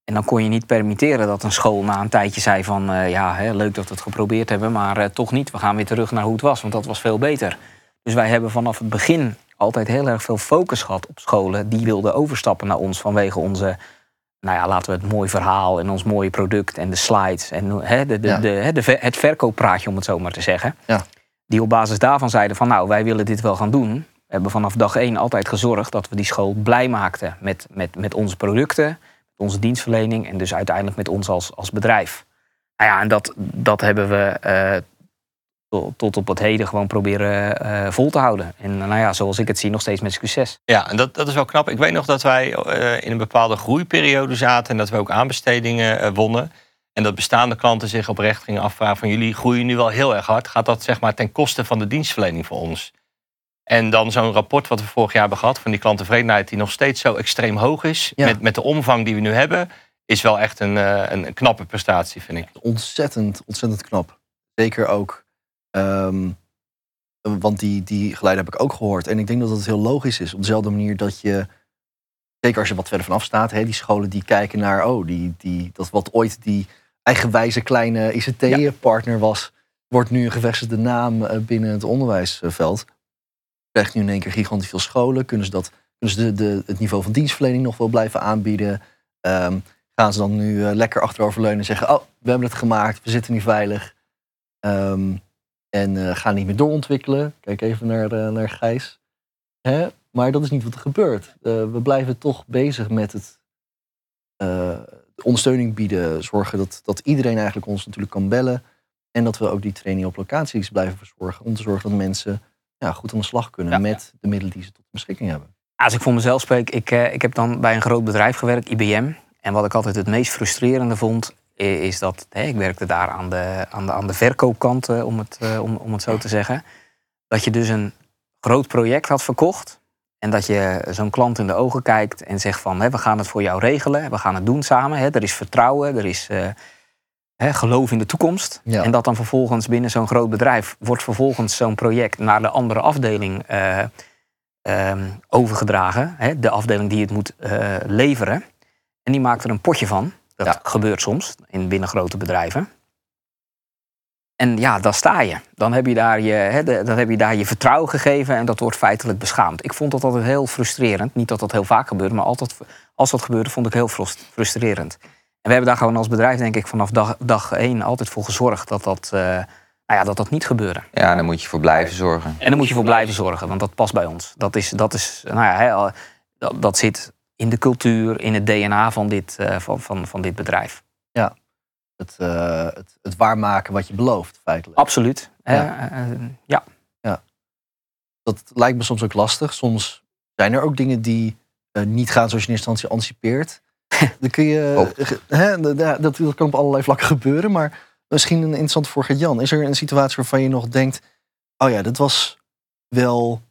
En dan kon je niet permitteren dat een school na een tijdje zei van... ja, hè, leuk dat we het geprobeerd hebben, maar toch niet. We gaan weer terug naar hoe het was, want dat was veel beter. Dus wij hebben vanaf het begin altijd heel erg veel focus gehad op scholen... die wilden overstappen naar ons vanwege onze nou ja, laten we het mooi verhaal en ons mooie product en de slides en hè, de, de, Ja. de, hè, de, ver- het verkooppraatje, om het zo maar te zeggen. Ja. Die op basis daarvan zeiden van nou, wij willen dit wel gaan doen. We hebben vanaf dag één altijd gezorgd dat we die school blij maakten met, met, met onze producten, met onze dienstverlening en dus uiteindelijk met ons als, als bedrijf. Nou ja, en dat, dat hebben we eh, tot, op het heden gewoon proberen eh, vol te houden. En nou ja, zoals ik het zie, nog steeds met succes. Ja, en dat, dat is wel knap. Ik weet nog dat wij eh, in een bepaalde groeiperiode zaten en dat we ook aanbestedingen eh, wonnen. En dat bestaande klanten zich oprecht gingen afvragen van jullie groeien nu wel heel erg hard. Gaat dat zeg maar ten koste van de dienstverlening voor ons? En dan zo'n rapport wat we vorig jaar hebben gehad van die klanttevredenheid die nog steeds zo extreem hoog is. Ja. Met, met de omvang die we nu hebben, is wel echt een, eh, een, een knappe prestatie vind ik. Ontzettend, ontzettend knap. Zeker ook. Ehm, want die, die geluiden heb ik ook gehoord. En ik denk dat het heel logisch is. Op dezelfde manier dat je, zeker als je wat verder vanaf staat, hè, die scholen die kijken naar, oh, die, die, dat wat ooit die eigenwijze kleine ICT-partner was, wordt nu een gevestigde naam eh, binnen het onderwijsveld. Krijgt nu in één keer gigantisch veel scholen. Kunnen ze, dat, kunnen ze de, de, het niveau van dienstverlening nog wel blijven aanbieden? Ehm, gaan ze dan nu eh, lekker achteroverleunen en zeggen: Oh, we hebben het gemaakt, we zitten nu veilig. Ehm, en eh, gaan niet meer doorontwikkelen. Kijk even naar, eh, naar Gijs. Hè? Maar dat is niet wat er gebeurt. Eh, we blijven toch bezig met het ondersteuning bieden. Zorgen dat, dat iedereen eigenlijk ons natuurlijk kan bellen. En dat we ook die training op locaties blijven verzorgen. Om te zorgen dat mensen ja, goed aan de slag kunnen Ja. met de middelen die ze tot beschikking hebben. Als ik voor mezelf spreek, ik, ik heb dan bij een groot bedrijf gewerkt, IBM. En wat ik altijd het meest frustrerende vond, is dat hè, ik werkte daar aan de, aan de, aan de verkoopkant, eh, om, het, eh, om, om het zo te zeggen. Dat je dus een groot project had verkocht. En dat je zo'n klant in de ogen kijkt en zegt van, hè, we gaan het voor jou regelen, we gaan het doen samen. Hè, er is vertrouwen, er is eh, hè, geloof in de toekomst. Ja. En dat dan vervolgens binnen zo'n groot bedrijf wordt vervolgens zo'n project naar de andere afdeling eh, ehm, overgedragen. Hè, de afdeling die het moet leveren. En die maakt er een potje van. Dat Ja. gebeurt soms in binnen grote bedrijven. En ja, daar sta je. Dan heb je daar je, hè, de- dan heb je daar je vertrouwen gegeven en dat wordt feitelijk beschaamd. Ik vond dat altijd heel frustrerend. Niet dat dat heel vaak gebeurde, maar altijd, als dat gebeurde, vond ik heel frust- frustrerend. En we hebben daar gewoon als bedrijf, denk ik, vanaf dag, dag één altijd voor gezorgd dat dat, eh, nou ja, dat dat niet gebeurde. Ja, daar moet je voor blijven zorgen. En daar moet je voor blijven zorgen, want dat past bij ons. Dat, is, dat, is, nou ja, dat, dat zit in de cultuur, in het DNA van dit, eh, van, van, van dit bedrijf. Het, eh, het, het waarmaken wat je belooft, feitelijk. Absoluut. Ja. eh, eh, ja. dat lijkt me soms ook lastig. Soms zijn er ook dingen die niet gaan zoals je in eerste instantie anticipeert. [laughs] Dan kun je, hè, dat, dat kan op allerlei vlakken gebeuren. Maar misschien een interessante vraag aan Jan. Is er een situatie waarvan je nog denkt... oh ja, dat was wel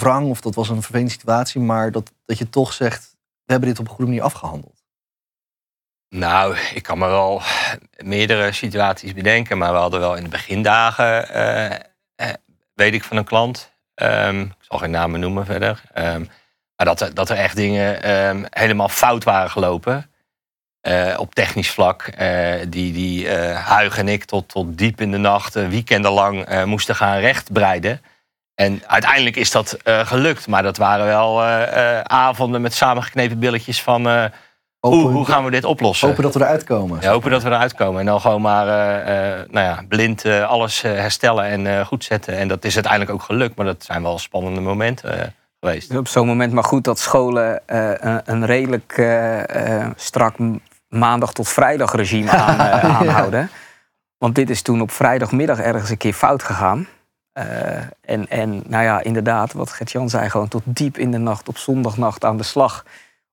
wrang of dat was een vervelende situatie... maar dat, dat je toch zegt, we hebben dit op een goede manier afgehandeld. Nou, ik kan me wel meerdere situaties bedenken, maar we hadden wel in de begindagen, eh, eh, weet ik van een klant, ehm, ik zal geen namen noemen verder, ehm, maar dat, dat er echt dingen ehm, helemaal fout waren gelopen. eh, op technisch vlak, eh, die, die eh Huig en ik tot, tot diep in de nacht, eh, weekendenlang eh, moesten gaan rechtbreiden. En uiteindelijk is dat eh, gelukt, maar dat waren wel eh, eh, avonden met samengeknepen billetjes van... eh, hoe, gaan we dit oplossen? hopen dat we eruit komen. Ja, hopen dat we eruit komen. En dan gewoon maar eh, eh, nou ja, blind eh, alles eh, herstellen en eh, goed zetten. En dat is uiteindelijk ook gelukt. Maar dat zijn wel spannende momenten geweest. Op zo'n moment maar goed dat scholen eh, een, een redelijk strak maandag tot vrijdag regime [laughs] aan, eh, aanhouden. Want dit is toen op vrijdagmiddag ergens een keer fout gegaan. Eh, en, en nou ja, inderdaad, wat Gert-Jan zei, gewoon tot diep in de nacht op zondagnacht aan de slag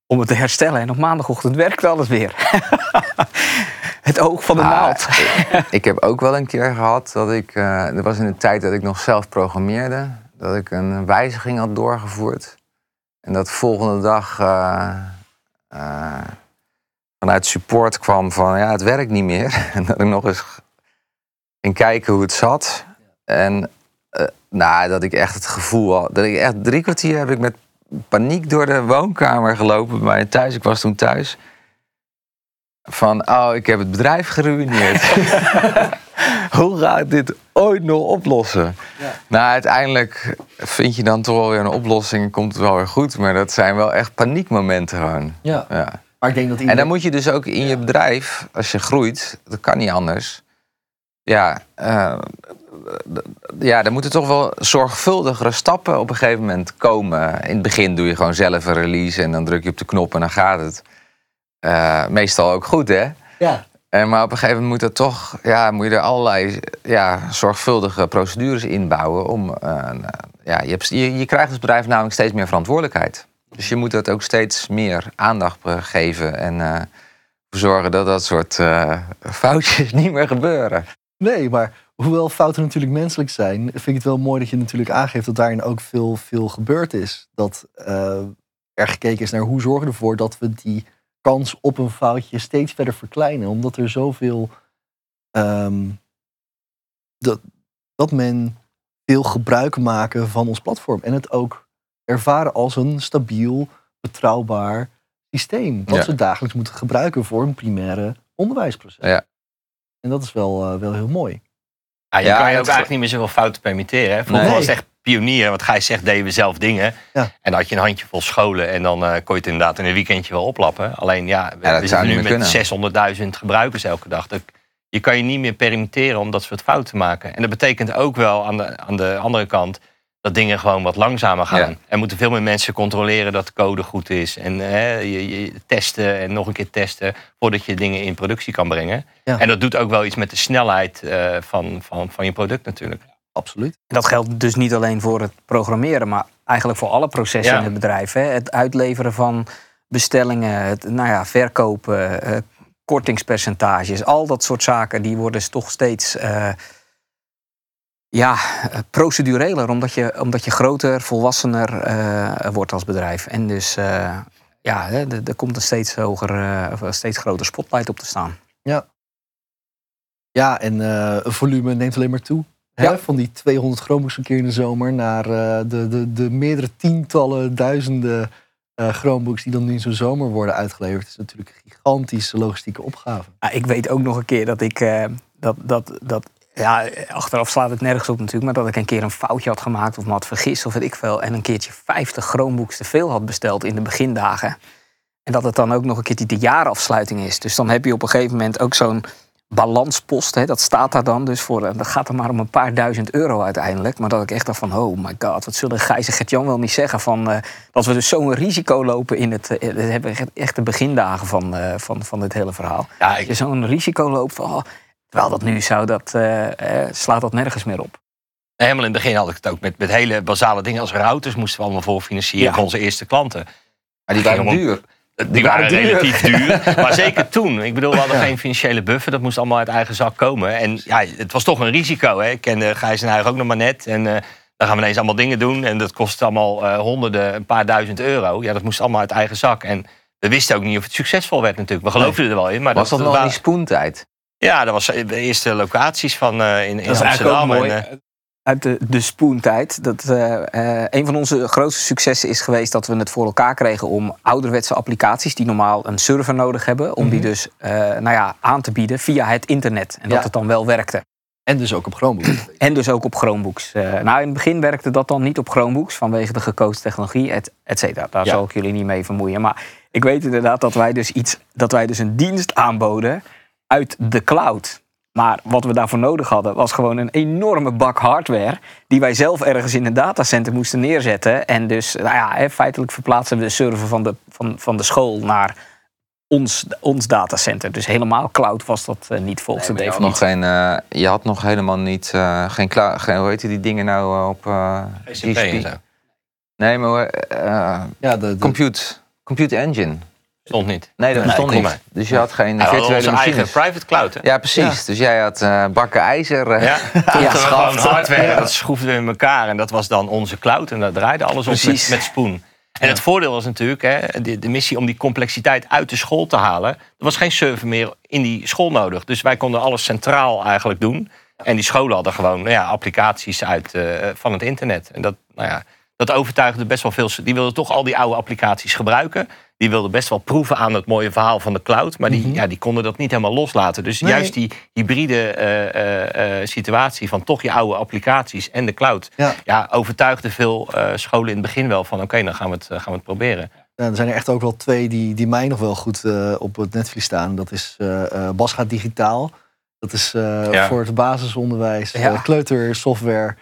om het te herstellen. En op maandagochtend werkte alles weer. [laughs] het oog van de Ah, naald. Ik heb ook wel een keer gehad dat ik. eh dat was in de tijd dat ik nog zelf programmeerde. Dat ik een wijziging had doorgevoerd. En dat volgende dag eh, vanuit support kwam van ja, het werkt niet meer. [laughs] En dat ik nog eens ging kijken hoe het zat. En nou, dat ik echt het gevoel had. Dat ik echt drie kwartier heb ik met paniek door de woonkamer gelopen bij mij thuis. Ik was toen thuis. Van, oh, ik heb het bedrijf geruineerd. [laughs] Hoe ga ik dit ooit nog oplossen? Nou, uiteindelijk vind je dan toch wel weer een oplossing. Komt het wel weer goed. Maar dat zijn wel echt paniekmomenten gewoon. Ja. Ja. Maar ik denk dat En dan moet je dus ook in je bedrijf, als je groeit, dat kan niet anders. Ja, eh, ja, dan moeten toch wel zorgvuldigere stappen op een gegeven moment komen. In het begin doe je gewoon zelf een release en dan druk je op de knop en dan gaat het. Eh, meestal ook goed, hè? Ja, En, maar op een gegeven moment moet, er toch, ja, moet je er allerlei ja, zorgvuldige procedures inbouwen. Om, eh, ja, je, hebt, je, je krijgt als bedrijf namelijk steeds meer verantwoordelijkheid. Dus je moet dat ook steeds meer aandacht eh, geven en eh, ervoor zorgen dat dat soort eh, foutjes [laughs] niet meer gebeuren. nee, maar hoewel fouten natuurlijk menselijk zijn, vind ik het wel mooi dat je natuurlijk aangeeft dat daarin ook veel, veel gebeurd is. Dat eh, er gekeken is naar hoe zorgen we ervoor dat we die kans op een foutje steeds verder verkleinen. Omdat er zoveel. ehm, dat, dat men veel gebruik maken van ons platform. En het ook ervaren als een stabiel, betrouwbaar systeem. Wat Ja. ze dagelijks moeten gebruiken voor een primaire onderwijsproces. Ja. En dat is wel, eh, wel heel mooi. Ja, je Ja, kan je ook ge- eigenlijk niet meer zoveel fouten permitteren. Hè? Vroeger Nee. was het echt pionier. Want Gijs zegt, deden we zelf dingen. Ja. En dan had je een handjevol scholen. En dan eh, kon je het inderdaad in een weekendje wel oplappen. Alleen ja, we, zou zitten nu met 600.000 gebruikers elke dag. Dat, je kan je niet meer permitteren om dat soort fouten te maken. En dat betekent ook wel aan de, aan de andere kant... dat dingen gewoon wat langzamer gaan. Ja. Er moeten veel meer mensen controleren dat de code goed is. En hè, je, je testen en nog een keer testen... voordat je dingen in productie kan brengen. Ja. En dat doet ook wel iets met de snelheid eh, van, van, van je product natuurlijk. Absoluut. En dat geldt dus niet alleen voor het programmeren, maar eigenlijk voor alle processen Ja. in het bedrijf. Hè. Het uitleveren van bestellingen, het nou ja, verkopen, eh, kortingspercentages, al dat soort zaken, die worden toch steeds eh, ja, eh, procedureler, omdat je, omdat je groter, volwassener eh, wordt als bedrijf. En dus eh, ja, er komt een steeds hoger, een steeds groter spotlight op te staan. Ja, en eh, het volume neemt alleen maar toe. Hè? Ja. Van die 200 Chromebooks een keer in de zomer naar de, de, de meerdere tientallen, duizenden eh Chromebooks die dan nu in zo'n zomer worden uitgeleverd. Het is natuurlijk een gigantische logistieke opgave. Ja, ik weet ook nog een keer dat ik dat, dat, dat ja, achteraf slaat het nergens op natuurlijk, maar dat ik een keer een foutje had gemaakt of me had vergist of weet ik veel. En een keertje 50 Chromebooks te veel had besteld in de begindagen. En dat het dan ook nog een keertje de jaarafsluiting is. Dus dan heb je op een gegeven moment ook zo'n balanspost. Hè, dat staat daar dan dus voor. Dat gaat er maar om een paar duizend euro uiteindelijk. Maar dat ik echt dacht van, oh my god, wat zullen Gijs en Gert-Jan wel niet zeggen van... eh, dat we dus zo'n risico lopen in het... eh, dat hebben echt- de begindagen van, eh, van, van dit hele verhaal. Ja, ik, zo'n risico loopt van... oh, terwijl dat nu zou, dat, eh, eh, slaat dat nergens meer op. helemaal in het begin had ik het ook met, met hele basale dingen als routers moesten we allemaal voorfinancieren Ja. voor onze eerste klanten. Maar die waren duur. Die waren waren duur. relatief duur. [laughs] Maar zeker toen. Ik bedoel, we hadden geen financiële buffer. Dat moest allemaal uit eigen zak komen. En ja, het was toch een risico. Hè? Ik kende Gijs en Huig ook nog maar net. En eh, dan gaan we ineens allemaal dingen doen. En dat kost allemaal eh, honderden, een paar duizend euro. Ja, dat moest allemaal uit eigen zak. En we wisten ook niet of het succesvol werd natuurlijk. We geloofden er wel in. Maar Was dat nog in die spoentijd? Ja, dat was de eerste locaties van eh, in, in Dat Amsterdam. mooi. En, eh, Uit de, de spoentijd. Dat, eh, eh, een van onze grootste successen is geweest dat we het voor elkaar kregen om ouderwetse applicaties die normaal een server nodig hebben, om die dus eh, nou ja, aan te bieden via het internet. En dat Ja. het dan wel werkte. En dus ook op Chromebooks. En dus ook op Chromebooks. Nou, in het begin werkte dat dan niet op Chromebooks vanwege de gekozen technologie, et, et cetera. Daar Ja. zal ik jullie niet mee vermoeien. Maar ik weet inderdaad dat wij dus iets, dat wij dus een dienst aanboden uit de cloud. Maar wat we daarvoor nodig hadden, was gewoon een enorme bak hardware. Die wij zelf ergens in een datacenter moesten neerzetten. En dus, nou ja, hè, feitelijk verplaatsen we de server van de, van, van de school naar ons, ons datacenter. Dus helemaal cloud was dat eh, niet volgens Nee, de maar je, had nog definitie. geen, eh, je had nog helemaal niet, eh, geen, klaar, geen, hoe heet die dingen nou op eh, GCP en zo. Nee, maar eh, Ja, de, de- compute, compute engine. Stond niet. Nee, dat Nee, bestond klopt. niet. Dus je had geen Ja, virtuele onze eigen private cloud. Hè? Ja, precies. Dus jij had eh, bakken ijzer. eh, Ja, [laughs] gewoon hardware, dat schroefden we in elkaar. En dat was dan onze cloud. En daar draaide alles op met, met Spoon. En het voordeel was natuurlijk, hè, de, de missie om die complexiteit uit de school te halen. Er was geen server meer in die school nodig. Dus wij konden alles centraal eigenlijk doen. En die scholen hadden gewoon nou ja, applicaties uit, eh, van het internet. En dat, nou ja, dat overtuigde best wel veel. Die wilden toch al die oude applicaties gebruiken. Die wilden best wel proeven aan het mooie verhaal van de cloud. Maar die, ja, die konden dat niet helemaal loslaten. Dus Nee. juist die hybride eh, eh, eh, situatie van toch je oude applicaties en de cloud. Ja. Ja, overtuigde veel scholen in het begin wel van oké, dan gaan we, het, gaan we het proberen. Ja, er zijn er echt ook wel twee die, die mij nog wel goed op het netvlies staan. Dat is Bas gaat digitaal. Dat is Ja. voor het basisonderwijs, kleutersoftware.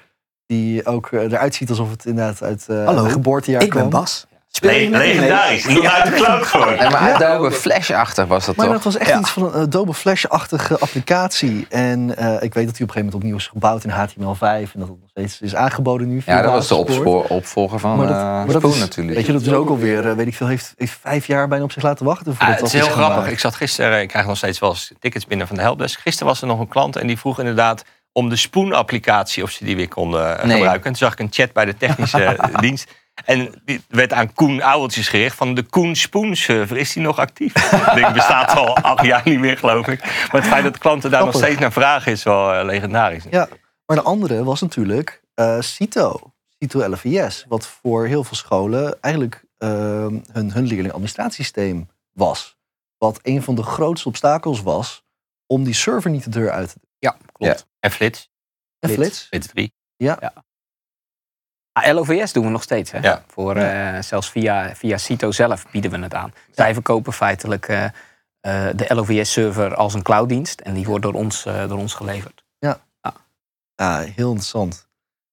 Die ook eh, eruit ziet alsof het inderdaad uit eh Hallo, een geboortejaar Ik ben kwam. Bas. Le- legendarisch. Niet uit de cloud gewoon. Nee, maar Adobe Flash-achtig was dat Maar toch? dat was echt Ja. iets van een Adobe Flash-achtige applicatie. En eh, ik weet dat hij op een gegeven moment opnieuw is gebouwd in HTML5. En dat het nog steeds is aangeboden nu. via Ja, dat was de opspoor- opvolger van Maar dat, eh, maar dat Spoon is, natuurlijk. Weet je, dat is ook alweer, eh, weet ik veel, heeft, heeft vijf jaar bijna op zich laten wachten. Ah, voordat het is heel grappig. gemaakt. Ik zat gisteren, ik krijg nog steeds wel eens tickets binnen van de helpdesk. Gisteren was er nog een klant en die vroeg inderdaad om de Spoon-applicatie of ze die weer konden eh, Nee. gebruiken. En toen zag ik een chat bij de technische [laughs] dienst. En die werd aan Koen Ouweltjes gericht van de Koen Spoon server. Is die nog actief? Ik denk, bestaat al [laughs] acht jaar niet meer, geloof ik. Maar het feit dat klanten daar nog steeds naar vragen is wel eh, legendarisch. Ja, maar de andere was natuurlijk eh CITO. CITO LVS. Wat voor heel veel scholen eigenlijk eh, hun, hun leerling-administratiesysteem was. Wat een van de grootste obstakels was om die server niet de deur uit te doen. Ja, klopt. En Flits, En Flits. Flits? Flits 3. Ah, LOVS doen we nog steeds. Hè? Ja. Voor, eh, zelfs via, via CITO zelf bieden we het aan. Zij verkopen feitelijk eh, eh, de LOVS-server als een clouddienst. En die wordt door ons, eh, door ons geleverd. Ja, heel interessant.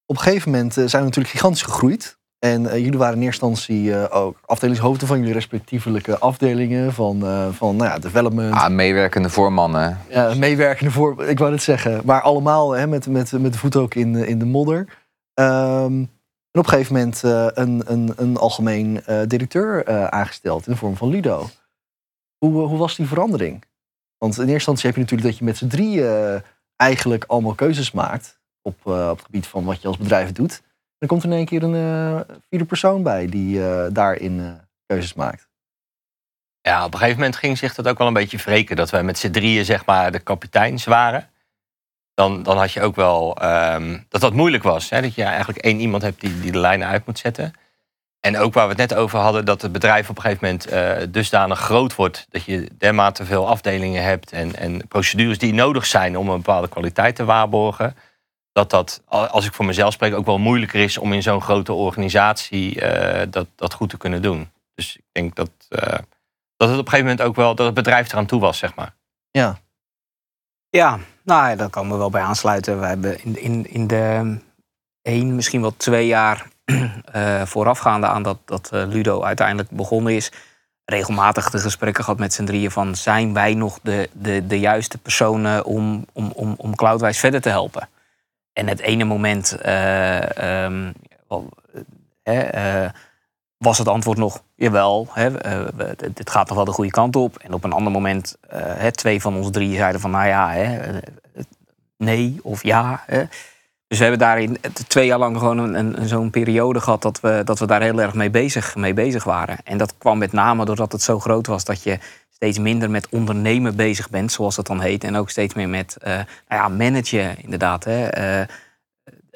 Op een gegeven moment zijn we natuurlijk gigantisch gegroeid. En eh, jullie waren in eerste instantie eh, ook afdelingshoofden van jullie respectievelijke afdelingen. Van, eh, van nou ja, development, Ah, meewerkende voormannen. Ja, meewerkende voor, ik wou het zeggen. Maar allemaal hè, met, met, met de voet ook in, de- in de modder. Ehm, en op een gegeven moment een, een, een algemeen directeur aangesteld in de vorm van Ludo. Hoe, hoe was die verandering? Want in eerste instantie heb je natuurlijk dat je met z'n drieën eh, eigenlijk allemaal keuzes maakt op, op het gebied van wat je als bedrijf doet. Dan komt er in één keer een eh, vierde persoon bij die eh, daarin eh, keuzes maakt. Ja, op een gegeven moment ging zich dat ook wel een beetje wreken. Dat wij met z'n drieën zeg maar de kapiteins waren. Dan, dan had je ook wel ehm, dat dat moeilijk was. Hè? Dat je eigenlijk één iemand hebt die, die de lijnen uit moet zetten. En ook waar we het net over hadden, dat het bedrijf op een gegeven moment dusdanig groot wordt. Dat je dermate veel afdelingen hebt en, en procedures die nodig zijn om een bepaalde kwaliteit te waarborgen. Dat dat, als ik voor mezelf spreek, ook wel moeilijker is om in zo'n grote organisatie eh, dat, dat goed te kunnen doen. Dus ik denk dat, eh, dat het op een gegeven moment ook wel, dat het bedrijf eraan toe was, zeg maar. Ja, Ja, nou, ja, daar komen we wel bij aansluiten. We hebben in, in, in de één, misschien wel twee jaar [clears throat] eh, voorafgaande aan dat, dat eh, Ludo uiteindelijk begonnen is, regelmatig de gesprekken gehad met z'n drieën van zijn wij nog de, de, de juiste personen om, om, om, om Cloudwijs verder te helpen. En het ene moment eh, ehm, eh, eh, was het antwoord nog jawel, hè, dit gaat nog wel de goede kant op. En op een ander moment, hè, twee van ons drie zeiden van nou ja, hè, nee of ja. Hè. Dus we hebben daarin het- twee jaar lang gewoon een, een, zo'n periode gehad dat we, dat we daar heel erg mee bezig, mee bezig waren. En dat kwam met name doordat het zo groot was dat je steeds minder met ondernemen bezig bent, zoals dat dan heet. En ook steeds meer met eh nou ja, managen, inderdaad. Hè. Eh,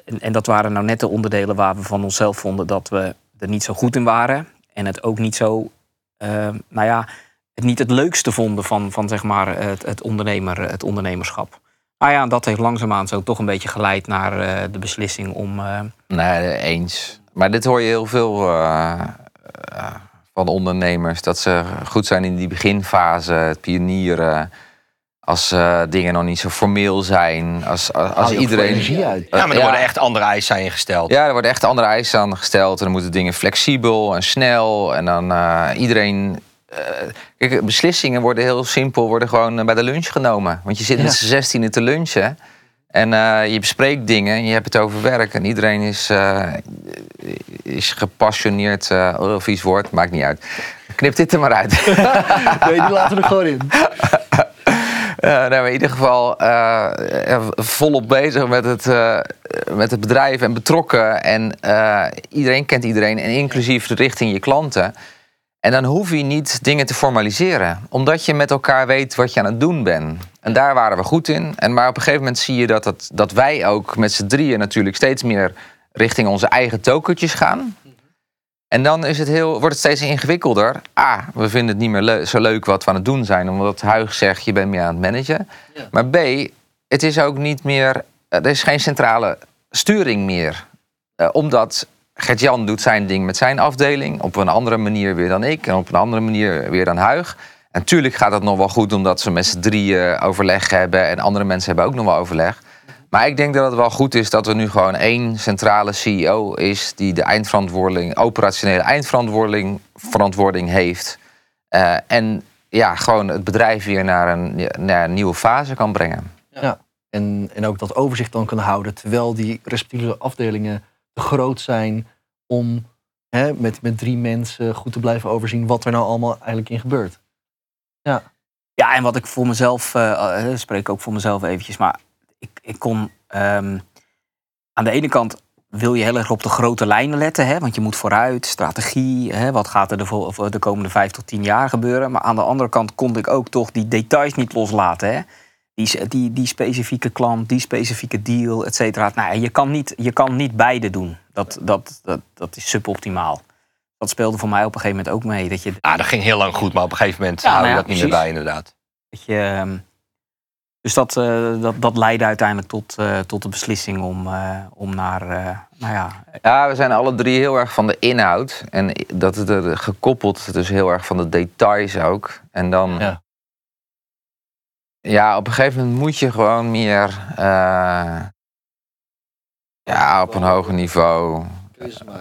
en, en dat waren nou net de onderdelen waar we van onszelf vonden dat we er niet zo goed in waren. En het ook niet zo, eh, nou ja, het niet het leukste vonden van, van zeg maar het, het, ondernemer, het ondernemerschap. Nou ja, dat heeft langzaamaan zo toch een beetje geleid naar de beslissing om. Nee, eens. Maar dit hoor je heel veel van ondernemers. Dat ze goed zijn in die beginfase, het pionieren. Als eh, dingen nog niet zo formeel zijn. Als, als, iedereen. uit. Ja, maar er Ja. worden echt andere eisen aan je gesteld. Ja, er worden echt andere eisen aan gesteld. En dan moeten dingen flexibel en snel. En dan eh, iedereen. eh, kijk, beslissingen worden heel simpel, worden gewoon bij de lunch genomen. Want je zit Ja. met z'n zestienen te lunchen. En eh, je bespreekt dingen en je hebt het over werk. En iedereen is, eh, is gepassioneerd. eh oh, vies woord, maakt niet uit. Knip dit er maar uit. [laughs] Nee, die laten we er gewoon in. [laughs] Nou, maar in ieder geval volop bezig met het, met het bedrijf en betrokken. En iedereen kent iedereen, en inclusief richting je klanten. En dan hoef je niet dingen te formaliseren, omdat je met elkaar weet wat je aan het doen bent. En daar waren we goed in. En maar op een gegeven moment zie je dat, dat wij ook met z'n drieën natuurlijk steeds meer richting onze eigen tokentjes gaan. En dan is het heel, wordt het steeds ingewikkelder. A, we vinden het niet meer zo leuk wat we aan het doen zijn, omdat Huig zegt je bent meer aan het managen. Ja. Maar B, het is ook niet meer, er is geen centrale sturing meer. Eh, omdat Gert-Jan doet zijn ding met zijn afdeling. Op een andere manier weer dan ik. En op een andere manier weer dan Huig. En tuurlijk gaat het nog wel goed omdat ze met z'n drieën overleg hebben. En andere mensen hebben ook nog wel overleg. Maar ik denk dat het wel goed is dat er nu gewoon één centrale CEO is die de eindverantwoording, operationele eindverantwoording verantwoording heeft. Uh, en ja, gewoon het bedrijf weer naar een, nieuwe fase kan brengen. Ja. En, en ook dat overzicht dan kan houden, terwijl die respectieve afdelingen groot zijn om hè, met, met drie mensen goed te blijven overzien wat er nou allemaal eigenlijk in gebeurt. Ja, ja en wat ik voor mezelf, uh, spreek ook voor mezelf eventjes, maar ik, ik kon um, aan de ene kant wil je heel erg op de grote lijnen letten. Hè? Want je moet vooruit, strategie, hè? wat gaat er de, de, komende vijf tot tien jaar gebeuren. Maar aan de andere kant kon ik ook toch die details niet loslaten. Hè? Die, die, die specifieke klant, die specifieke deal, et cetera. Nou, je, kan niet, je kan niet beide doen. Dat, dat, dat, dat is suboptimaal. Dat speelde voor mij op een gegeven moment ook mee. Dat, je... ah, dat ging heel lang goed, maar op een gegeven moment ja, hou je nou dat niet meer bij inderdaad. Dat je, ehm, dus dat, uh, dat, dat leidde uiteindelijk tot, uh, tot de beslissing om, uh, om naar, nou ja... Ja, we zijn alle drie heel erg van de inhoud. En dat is er gekoppeld dus heel erg van de details ook. En dan... Ja. Ja op een gegeven moment moet je gewoon meer... ja, op een hoger niveau...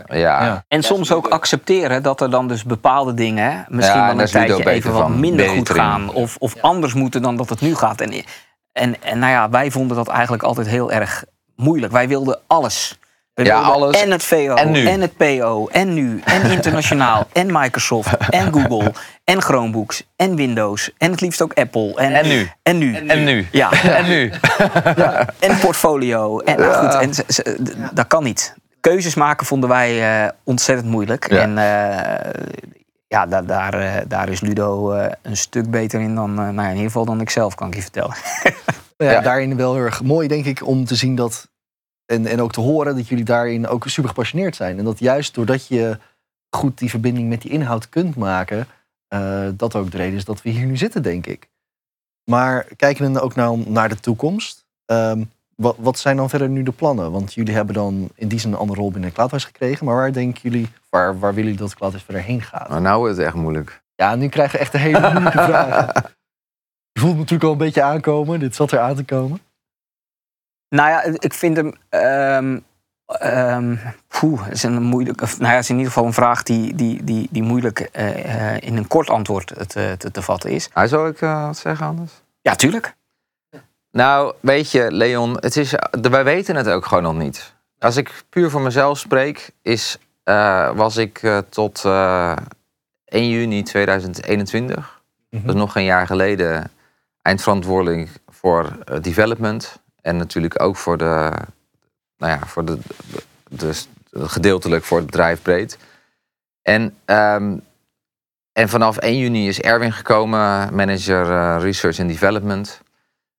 Ja. ja. En soms ook accepteren dat er dan dus bepaalde dingen misschien ja, wel een tijdje even wat minder goed gaan. Of, of anders moeten dan dat het nu gaat. En en, en nou ja, wij vonden dat eigenlijk altijd heel erg moeilijk. Wij wilden alles. We ja, alles. En het VO, en, en, het PO, en nu, en internationaal, [laughs] en Microsoft, en Google, en Chromebooks, en Windows, en het liefst ook Apple. En, en nu. En nu. En nu. Ja. [laughs] En nu. [laughs] ja. En portfolio. En, nou goed, en, dat kan niet. Keuzes maken vonden wij uh, ontzettend moeilijk. En uh, ja, daar, daar, eh, daar is Ludo eh, een stuk beter in dan, eh, nou ja, in ieder geval dan ik zelf, kan ik je vertellen. ja, Daarin wel heel erg mooi, denk ik, om te zien dat, en, en ook te horen dat jullie daarin ook super gepassioneerd zijn. En dat juist doordat je goed die verbinding met die inhoud kunt maken, dat ook de reden is dat we hier nu zitten, denk ik. Maar kijken we ook nou naar de toekomst. Um, wat, wat, zijn dan verder nu de plannen? Want jullie hebben dan in die zin een andere rol binnen Cloudhuis gekregen. Maar waar denken jullie, waar, waar willen jullie dat Cloudhuis verder heen gaat? Nou, nou is het echt moeilijk. Ja, nu krijgen we echt een hele moeilijke vraag. [laughs] Je voelt natuurlijk al een beetje aankomen. Dit zat er aan te komen. Nou ja, ik vind hem. Um, um, poeh, is een moeilijke. Nou ja, is in ieder geval een vraag die, die, die, die moeilijk uh, in een kort antwoord te, te, te vatten is. Hij zou ik uh, wat zeggen anders? Ja, tuurlijk. Nou, weet je, Leon, het is, wij weten het ook gewoon nog niet. Als ik puur voor mezelf spreek, is, uh, was ik uh, tot uh, 1 juni 2021, mm-hmm. dat is nog een jaar geleden, eindverantwoordelijk voor development. En natuurlijk ook voor de, nou ja, voor de, de gedeeltelijk voor het bedrijf breed. En, um, en vanaf 1 juni is Erwin gekomen, manager research and development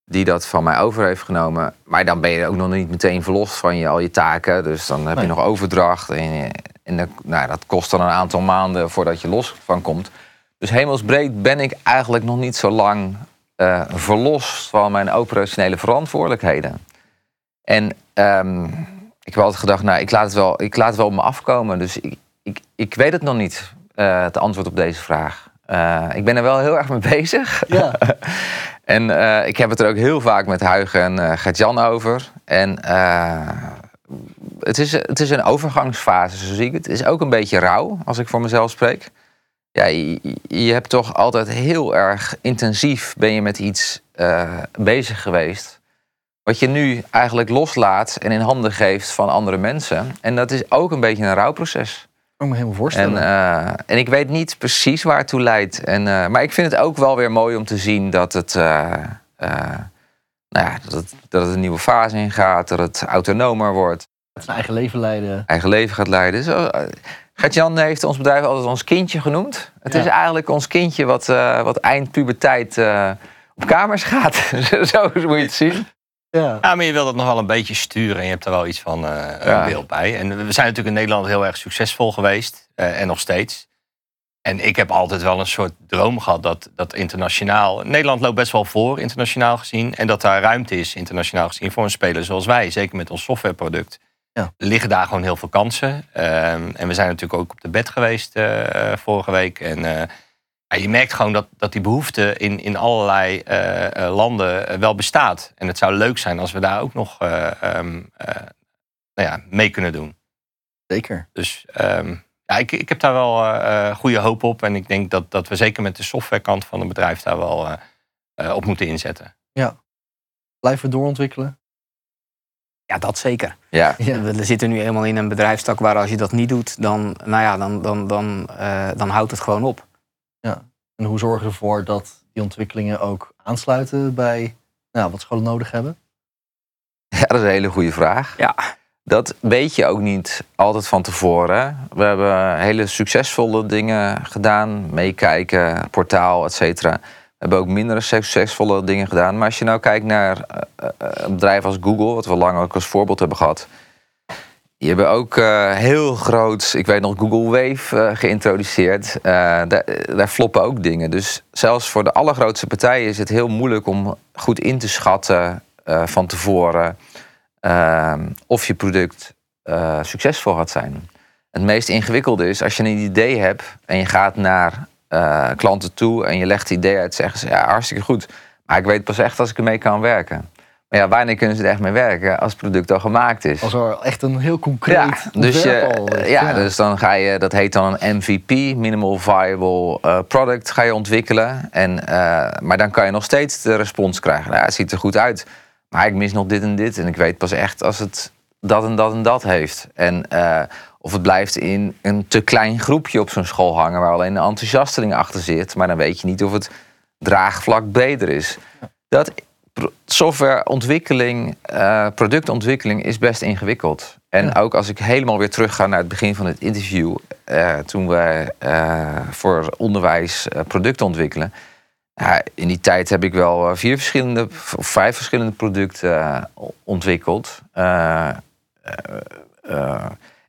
die dat van mij over heeft genomen. Maar dan ben je ook nog niet meteen verlost van je, al je taken. Dus dan heb je nog overdracht. En, en nou, dat kost dan een aantal maanden voordat je los van komt. Dus hemelsbreed ben ik eigenlijk nog niet zo lang uh, verlost van mijn operationele verantwoordelijkheden. En um, ik heb altijd gedacht, nou, ik laat het wel, ik laat het wel op me afkomen. Dus ik, ik, ik weet het nog niet, uh, het antwoord op deze vraag. Uh, ik ben er wel heel erg mee [laughs] bezig. Ja. [laughs] En ik heb het er ook heel vaak met Huigen en Gert-Jan over. En het, is, het is een overgangsfase, zo zie ik het. Het is ook een beetje rauw, als ik voor mezelf spreek. Ja, je, je hebt toch altijd heel erg intensief ben je met iets bezig geweest. Wat je nu eigenlijk loslaat en in handen geeft van andere mensen. En dat is ook een beetje een rouwproces kan me helemaal voorstellen. En, uh, en ik weet niet precies waar het toe leidt. En, uh, maar ik vind het ook wel weer mooi om te zien dat het, nou ja, dat het, dat het een nieuwe fase ingaat. Dat het autonomer wordt. Dat zijn eigen leven leiden. Eigen leven gaat leiden. Zo, Gert-Jan heeft ons bedrijf altijd ons kindje genoemd. Het ja. is eigenlijk ons kindje wat, wat eind puberteit op kamers gaat. [laughs] Zo moet je het zien. Ja. ja, maar je wil dat nog wel een beetje sturen en je hebt er wel iets van uh, een beeld bij. En we zijn natuurlijk in Nederland heel erg succesvol geweest uh, en nog steeds. En ik heb altijd wel een soort droom gehad dat, dat internationaal. Nederland loopt best wel voor, internationaal gezien. En dat daar ruimte is, internationaal gezien, voor een speler zoals wij. Zeker met ons softwareproduct. Ja. Er liggen daar gewoon heel veel kansen. Ehm, en we zijn natuurlijk ook op de bed geweest eh, vorige week. En eh, ja, je merkt gewoon dat, dat die behoefte in, in allerlei eh, landen wel bestaat. En het zou leuk zijn als we daar ook nog eh, ehm, eh, nou ja, mee kunnen doen. Zeker. Dus ehm, ja, ik, ik heb daar wel goede hoop op. En ik denk dat, dat we zeker met de softwarekant van het bedrijf daar wel op moeten inzetten. Blijven we doorontwikkelen? Ja, dat zeker. Ja, [laughs] Ja. We zitten nu eenmaal in een bedrijfstak waar als je dat niet doet, dan, nou ja, dan, dan, dan, eh, dan houdt het gewoon op. En hoe zorgen we ervoor dat die ontwikkelingen ook aansluiten bij nou, wat scholen nodig hebben? [laughs] ja, dat is een hele goede vraag. Ja. Dat weet je ook niet altijd van tevoren. We hebben hele succesvolle dingen gedaan. Meekijken, portaal, et cetera. Hebben ook minder succesvolle dingen gedaan. Maar als je nou kijkt naar eh, eh, een bedrijf als Google... wat we lang ook als voorbeeld hebben gehad... Die hebben ook eh, heel groot, ik weet nog, Google Wave eh, geïntroduceerd. Eh, daar, daar floppen ook dingen. Dus zelfs voor de allergrootste partijen is het heel moeilijk om goed in te schatten eh, van tevoren eh, of je product eh, succesvol gaat zijn. Het meest ingewikkelde is als je een idee hebt en je gaat naar eh, klanten toe en je legt het idee uit, zeggen ze ja, hartstikke goed. Maar ik weet pas echt als ik ermee kan werken. Maar ja, wanneer kunnen ze er echt mee werken als het product al gemaakt is? Als er echt een heel concreet dus, je, al ligt. ja, dus dan ga je, dat heet dan een MVP, Minimal Viable eh, Product, ga je ontwikkelen. En, eh, maar dan kan je nog steeds de respons krijgen. Nou, het ziet er goed uit, maar ik mis nog dit en dit. En ik weet pas echt als het dat en dat en dat heeft. En of het blijft in een te klein groepje op zo'n school hangen... waar alleen de enthousiasteling achter zit. Maar dan weet je niet of het draagvlak breder is. Dat softwareontwikkeling, eh, productontwikkeling is best ingewikkeld. En Ja. ook als ik helemaal weer terugga naar het begin van het interview, eh, toen we eh, voor onderwijs producten ontwikkelen. In die tijd heb ik wel vier verschillende of vijf verschillende producten ontwikkeld.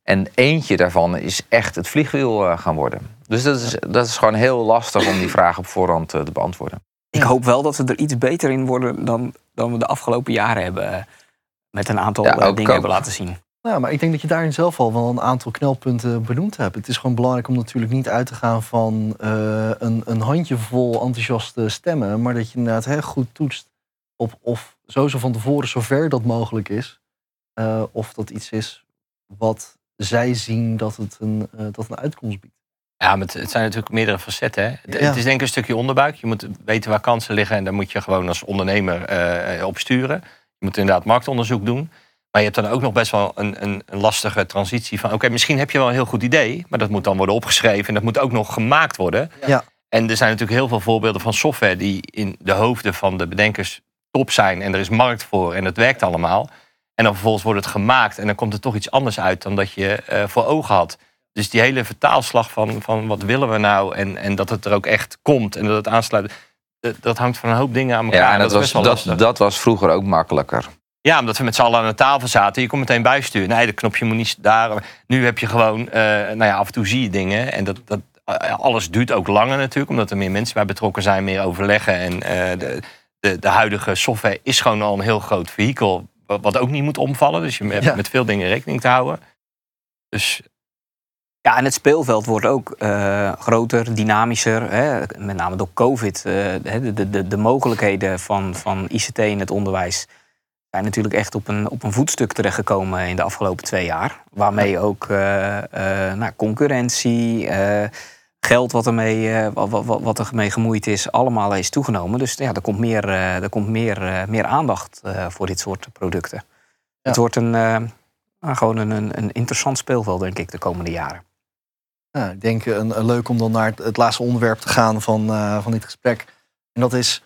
En eentje daarvan is echt het vliegwiel eh, gaan worden. Dus dat is, dat is gewoon heel lastig om die vraag op voorhand eh, te beantwoorden. Ik hoop wel dat we er iets beter in worden dan, dan we de afgelopen jaren hebben. eh, Met een aantal Ja, dingen ook. hebben laten zien. Nou, maar ik denk dat je daarin zelf al wel een aantal knelpunten benoemd hebt. Het is gewoon belangrijk om natuurlijk niet uit te gaan van eh, een, een handjevol enthousiaste stemmen. Maar dat je inderdaad heel goed toetst op of sowieso van tevoren zover dat mogelijk is. eh, of dat iets is wat zij zien dat het een, eh, dat een uitkomst biedt. Ja, maar het, het zijn natuurlijk meerdere facetten. Hè. Ja. Het is denk ik een stukje onderbuik. Je moet weten waar kansen liggen en daar moet je gewoon als ondernemer eh, op sturen. Je moet inderdaad marktonderzoek doen. Maar je hebt dan ook nog best wel een, een, een lastige transitie van... oké, misschien heb je wel een heel goed idee... maar dat moet dan worden opgeschreven en dat moet ook nog gemaakt worden. Ja. En er zijn natuurlijk heel veel voorbeelden van software... die in de hoofden van de bedenkers top zijn... en er is markt voor en het werkt allemaal. En dan vervolgens wordt het gemaakt... en dan komt er toch iets anders uit dan dat je eh, voor ogen had. Dus die hele vertaalslag van, van wat willen we nou... En, en dat het er ook echt komt en dat het aansluit... dat- dat hangt van een hoop dingen aan elkaar. Ja, en dat, was, dat, dat was vroeger ook makkelijker. Ja, omdat we met z'n allen aan de tafel zaten. Je kon meteen bijsturen. Nee, dat knopje moet niet daar. Nu heb je gewoon, eh, nou ja, af en toe zie je dingen. En dat, dat, eh, alles duurt ook langer natuurlijk. Omdat er meer mensen bij betrokken zijn, meer overleggen. En de, de, de huidige software is gewoon al een heel groot vehikel. Wat ook niet moet omvallen. Dus je hebt Ja. met veel dingen rekening te houden. Dus Ja, en het speelveld wordt ook eh, groter, dynamischer. Hè? Met name door COVID. eh, de, de, de, de mogelijkheden van, van ICT in het onderwijs zijn natuurlijk echt op een, op een voetstuk terechtgekomen in de afgelopen twee jaar. Waarmee ook eh, nou, concurrentie, geld wat ermee, eh, wat, wat, wat er mee gemoeid is, allemaal is toegenomen. Dus ja, er komt meer, eh, er komt meer, eh, meer aandacht voor dit soort producten. Het wordt een, nou, gewoon een, een, interessant speelveld, denk ik, de komende jaren. Ja, ik denk een, een leuk om dan naar het, het laatste onderwerp te gaan van, van dit gesprek. En dat is,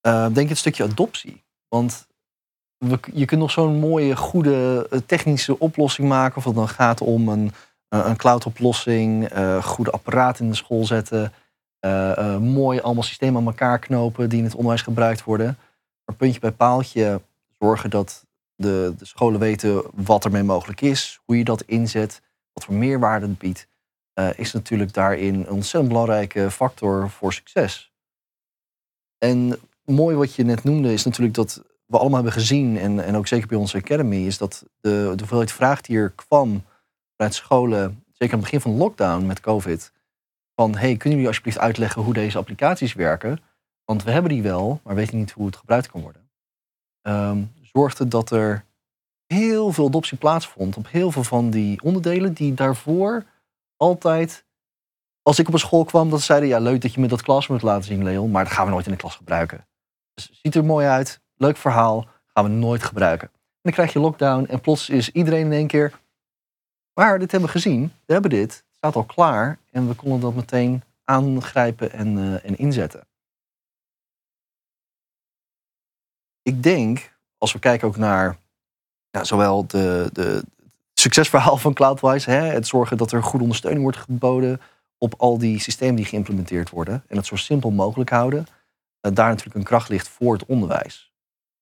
denk ik, het stukje adoptie. Want we, je kunt nog zo'n mooie, goede technische oplossing maken. Of het dan gaat om een, een cloud-oplossing, eh, goede apparaten in de school zetten. eh, eh, mooi allemaal systemen aan elkaar knopen die in het onderwijs gebruikt worden. Maar puntje bij paaltje zorgen dat de, de scholen weten wat ermee mogelijk is, hoe je dat inzet, wat voor meerwaarde het biedt eh, is natuurlijk daarin een ontzettend belangrijke factor voor succes. En mooi wat je net noemde is natuurlijk dat we allemaal hebben gezien, en, en ook zeker bij onze Academy, is dat de, de hoeveelheid vraag die er kwam scholen, zeker aan het begin van lockdown met COVID, van hey, kunnen jullie alsjeblieft uitleggen hoe deze applicaties werken? Want we hebben die wel, maar weten niet hoe het gebruikt kan worden. Ehm, zorgde dat er heel veel adoptie plaatsvond op heel veel van die onderdelen die daarvoor altijd, als ik op een school kwam, dat ze zeiden, ja leuk dat je me dat klas moet laten zien Leon, maar dat gaan we nooit in de klas gebruiken. Dus ziet er mooi uit, leuk verhaal, gaan we nooit gebruiken. En dan krijg je lockdown en plots is iedereen in één keer, maar dit hebben we gezien, we hebben dit, het staat al klaar en we konden dat meteen aangrijpen en, eh, en inzetten. Ik denk, als we kijken ook naar zowel de, de succesverhaal van Cloudwise, hè, het zorgen dat er goede ondersteuning wordt geboden op al die systemen die geïmplementeerd worden en het zo simpel mogelijk houden, daar natuurlijk een kracht ligt voor het onderwijs.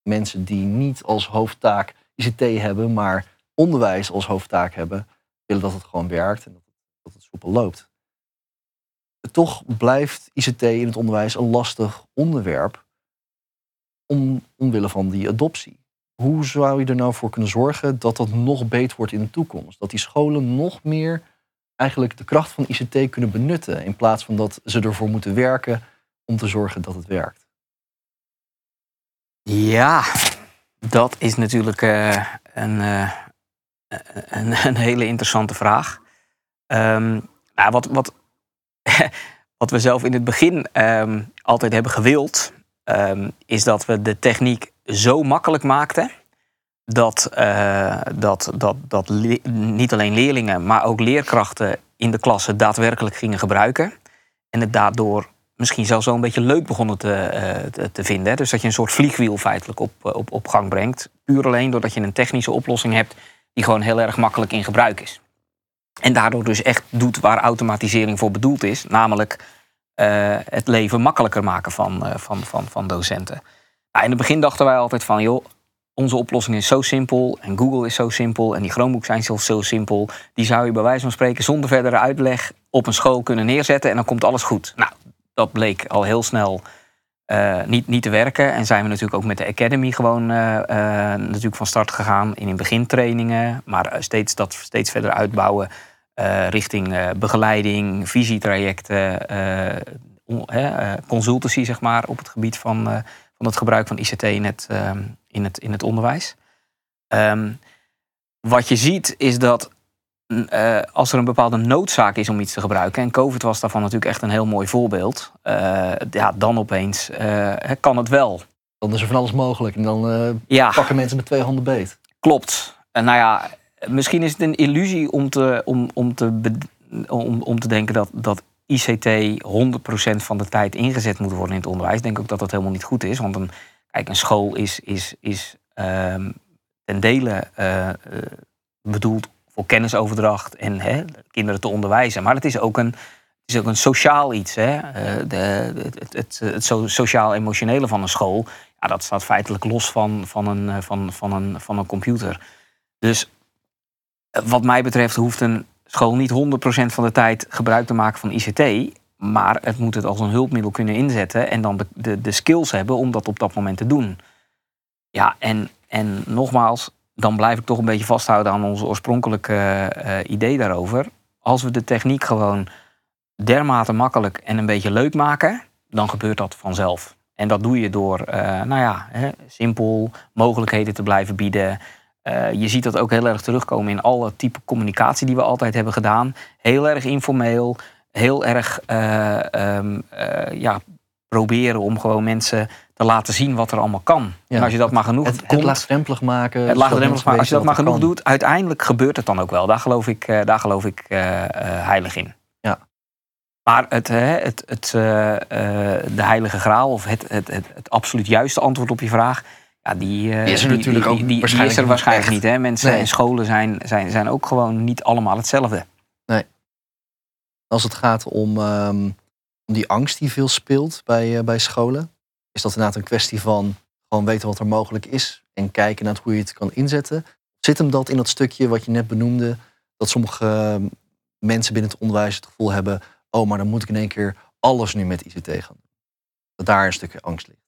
Mensen die niet als hoofdtaak ICT hebben, maar onderwijs als hoofdtaak hebben, willen dat het gewoon werkt en dat het, soepel loopt. Toch blijft ICT in het onderwijs een lastig onderwerp om, omwille van die adoptie. Hoe zou je er nou voor kunnen zorgen dat dat nog beter wordt in de toekomst? Dat die scholen nog meer eigenlijk de kracht van ICT kunnen benutten in plaats van dat ze ervoor moeten werken om te zorgen dat het werkt? Ja, dat is natuurlijk uh, een, uh, een, een, hele interessante vraag. Um, nou, wat, wat, [laughs] wat we zelf in het begin um, altijd hebben gewild, um, is dat we de techniek zo makkelijk maakten. Dat, uh, dat, dat, dat niet alleen leerlingen, maar ook leerkrachten in de klasse daadwerkelijk gingen gebruiken. En het daardoor misschien zelfs zo een beetje leuk begonnen te, uh, te, te, vinden. Dus dat je een soort vliegwiel feitelijk op, op, op gang brengt. Puur alleen doordat je een technische oplossing hebt die gewoon heel erg makkelijk in gebruik is. En daardoor dus echt doet waar automatisering voor bedoeld is, namelijk uh, het leven makkelijker maken van, uh, van, van, van docenten. Nou, in het begin dachten wij altijd van, joh, onze oplossing is zo simpel en Google is zo simpel en die Chromebooks zijn zelfs zo simpel. Die zou je bij wijze van spreken zonder verdere uitleg op een school kunnen neerzetten en dan komt alles goed. Nou, dat bleek al heel snel uh, niet, niet te werken. En zijn we natuurlijk ook met de Academy gewoon uh, uh, natuurlijk van start gegaan in, in begintrainingen, maar steeds dat steeds verder uitbouwen richting begeleiding, visietrajecten, consultancy zeg maar op het gebied van, van het gebruik van ICT in het, in het, in het onderwijs. Um, wat je ziet is dat uh, als er een bepaalde noodzaak is om iets te gebruiken, en COVID was daarvan natuurlijk echt een heel mooi voorbeeld, uh, ja, dan opeens uh, kan het wel. Dan is er van alles mogelijk en dan ja. pakken mensen met twee handen beet. Klopt. En nou ja, misschien is het een illusie om te, om, om te, om, om te denken dat, dat ICT 100% van de tijd ingezet moet worden in het onderwijs. Ik denk ook dat dat helemaal niet goed is. Want een, kijk, een school is, is, is um, ten dele bedoeld kennisoverdracht en hè, kinderen te onderwijzen. Maar het is ook een, het is ook een sociaal iets. Hè. Uh, de, het, het, het, sociaal-emotionele van een school, ja, dat staat feitelijk los van, van, een, eh, van, van, een, van een computer. Dus eh, wat mij betreft hoeft een school niet 100% van de tijd gebruik te maken van ICT. Maar het moet het als een hulpmiddel kunnen inzetten en dan de, de, de skills hebben om dat op dat moment te doen. Ja, en, en nogmaals, dan blijf ik toch een beetje vasthouden aan ons oorspronkelijke uh, idee daarover. Als we de techniek gewoon dermate makkelijk en een beetje leuk maken, dan gebeurt dat vanzelf. En dat doe je door, uh, nou ja, hè, simpel mogelijkheden te blijven bieden. Uh, je ziet dat ook heel erg terugkomen in alle type communicatie die we altijd hebben gedaan. Heel erg informeel, heel erg um, ja, proberen om gewoon mensen laten zien wat er allemaal kan. Ja, en als je dat maar genoeg het, het laagdrempelig maken. Het laagdrempelig maken. Als je dat maar genoeg doet, uiteindelijk gebeurt het dan ook wel. Daar geloof ik, uh, daar geloof ik uh, uh, heilig in. Ja. Maar het, het, het, de heilige graal of het, het, het, het, absoluut juiste antwoord op je vraag... Ja, die, die is er die, natuurlijk die, ook die, waarschijnlijk, die is er waarschijnlijk niet. Hè? Mensen nee. en scholen zijn, zijn, zijn ook gewoon niet allemaal hetzelfde. Nee. Als het gaat om, um, om die angst die veel speelt bij, bij scholen is dat inderdaad een kwestie van gewoon weten wat er mogelijk is en kijken naar hoe je het kan inzetten. Zit hem dat in dat stukje wat je net benoemde, dat sommige ehm, mensen binnen het onderwijs het gevoel hebben, oh, maar dan moet ik in één keer alles nu met ICT gaan doen. Dat daar een stukje angst ligt.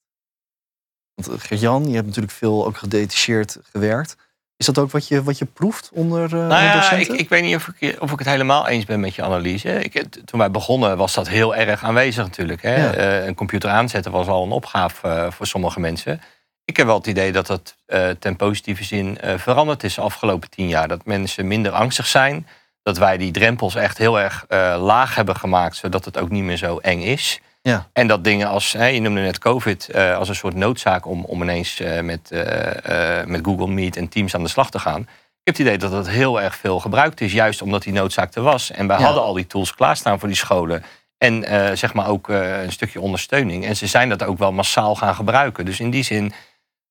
Want, eh, Gert-Jan, je hebt natuurlijk veel ook gedetacheerd gewerkt. Is dat ook wat je, wat je proeft onder, uh, nou ja? Ik, ik weet niet of ik, of ik het helemaal eens ben met je analyse. Ik, toen wij begonnen was dat heel erg aanwezig natuurlijk. Hè? Ja. Uh, een computer aanzetten was al een opgave uh, voor sommige mensen. Ik heb wel het idee dat dat ten positieve zin veranderd is de afgelopen tien jaar. Dat mensen minder angstig zijn. Dat wij die drempels echt heel erg laag hebben gemaakt, zodat het ook niet meer zo eng is. Ja. En dat dingen als, hè, je noemde net COVID, uh, als een soort noodzaak om, om ineens uh, met, uh, met Google Meet en Teams aan de slag te gaan. Ik heb het idee dat dat heel erg veel gebruikt is, juist omdat die noodzaak er was. En wij Ja. hadden al die tools klaarstaan voor die scholen. En zeg maar ook een stukje ondersteuning. En ze zijn dat ook wel massaal gaan gebruiken. Dus in die zin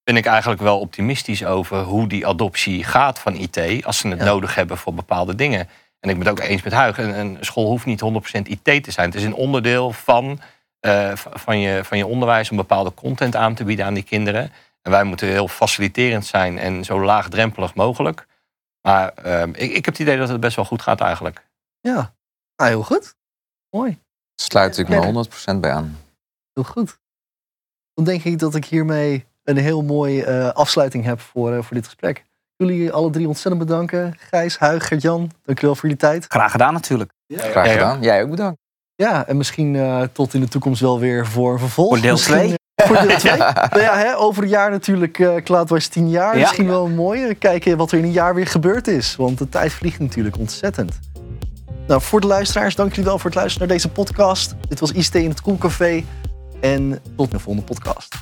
ben ik eigenlijk wel optimistisch over hoe die adoptie gaat van IT. Als ze het Ja. nodig hebben voor bepaalde dingen. En ik ben het ook eens met Huig. Een, een school hoeft niet 100% IT te zijn. Het is een onderdeel van uh, van, je, van je onderwijs om bepaalde content aan te bieden aan die kinderen. En wij moeten heel faciliterend zijn en zo laagdrempelig mogelijk. Maar uh, ik, ik heb het idee dat het best wel goed gaat eigenlijk. Ja, nou, heel goed. Mooi, Sluit ik me 100% bij aan. heel goed. Dan denk ik dat ik hiermee een heel mooie uh, afsluiting heb voor, uh, voor dit gesprek. Jullie alle drie ontzettend bedanken. Gijs, Huig, Gert-Jan, dankjewel voor jullie tijd. Graag gedaan natuurlijk. Graag gedaan. Jij ook bedankt. Ja, en misschien uh, tot in de toekomst wel weer voor een vervolg. Voor deel Misschien, 2. uh, voor deel 2. [laughs] nou ja, hè, over een jaar natuurlijk, uh, Cloudwatch 10 jaar. Ja. Misschien wel een mooie. Kijken wat er in een jaar weer gebeurd is. Want de tijd vliegt natuurlijk ontzettend. Nou, voor de luisteraars, dank jullie wel voor het luisteren naar deze podcast. Dit was ICT in het Koelcafé. En tot de volgende podcast.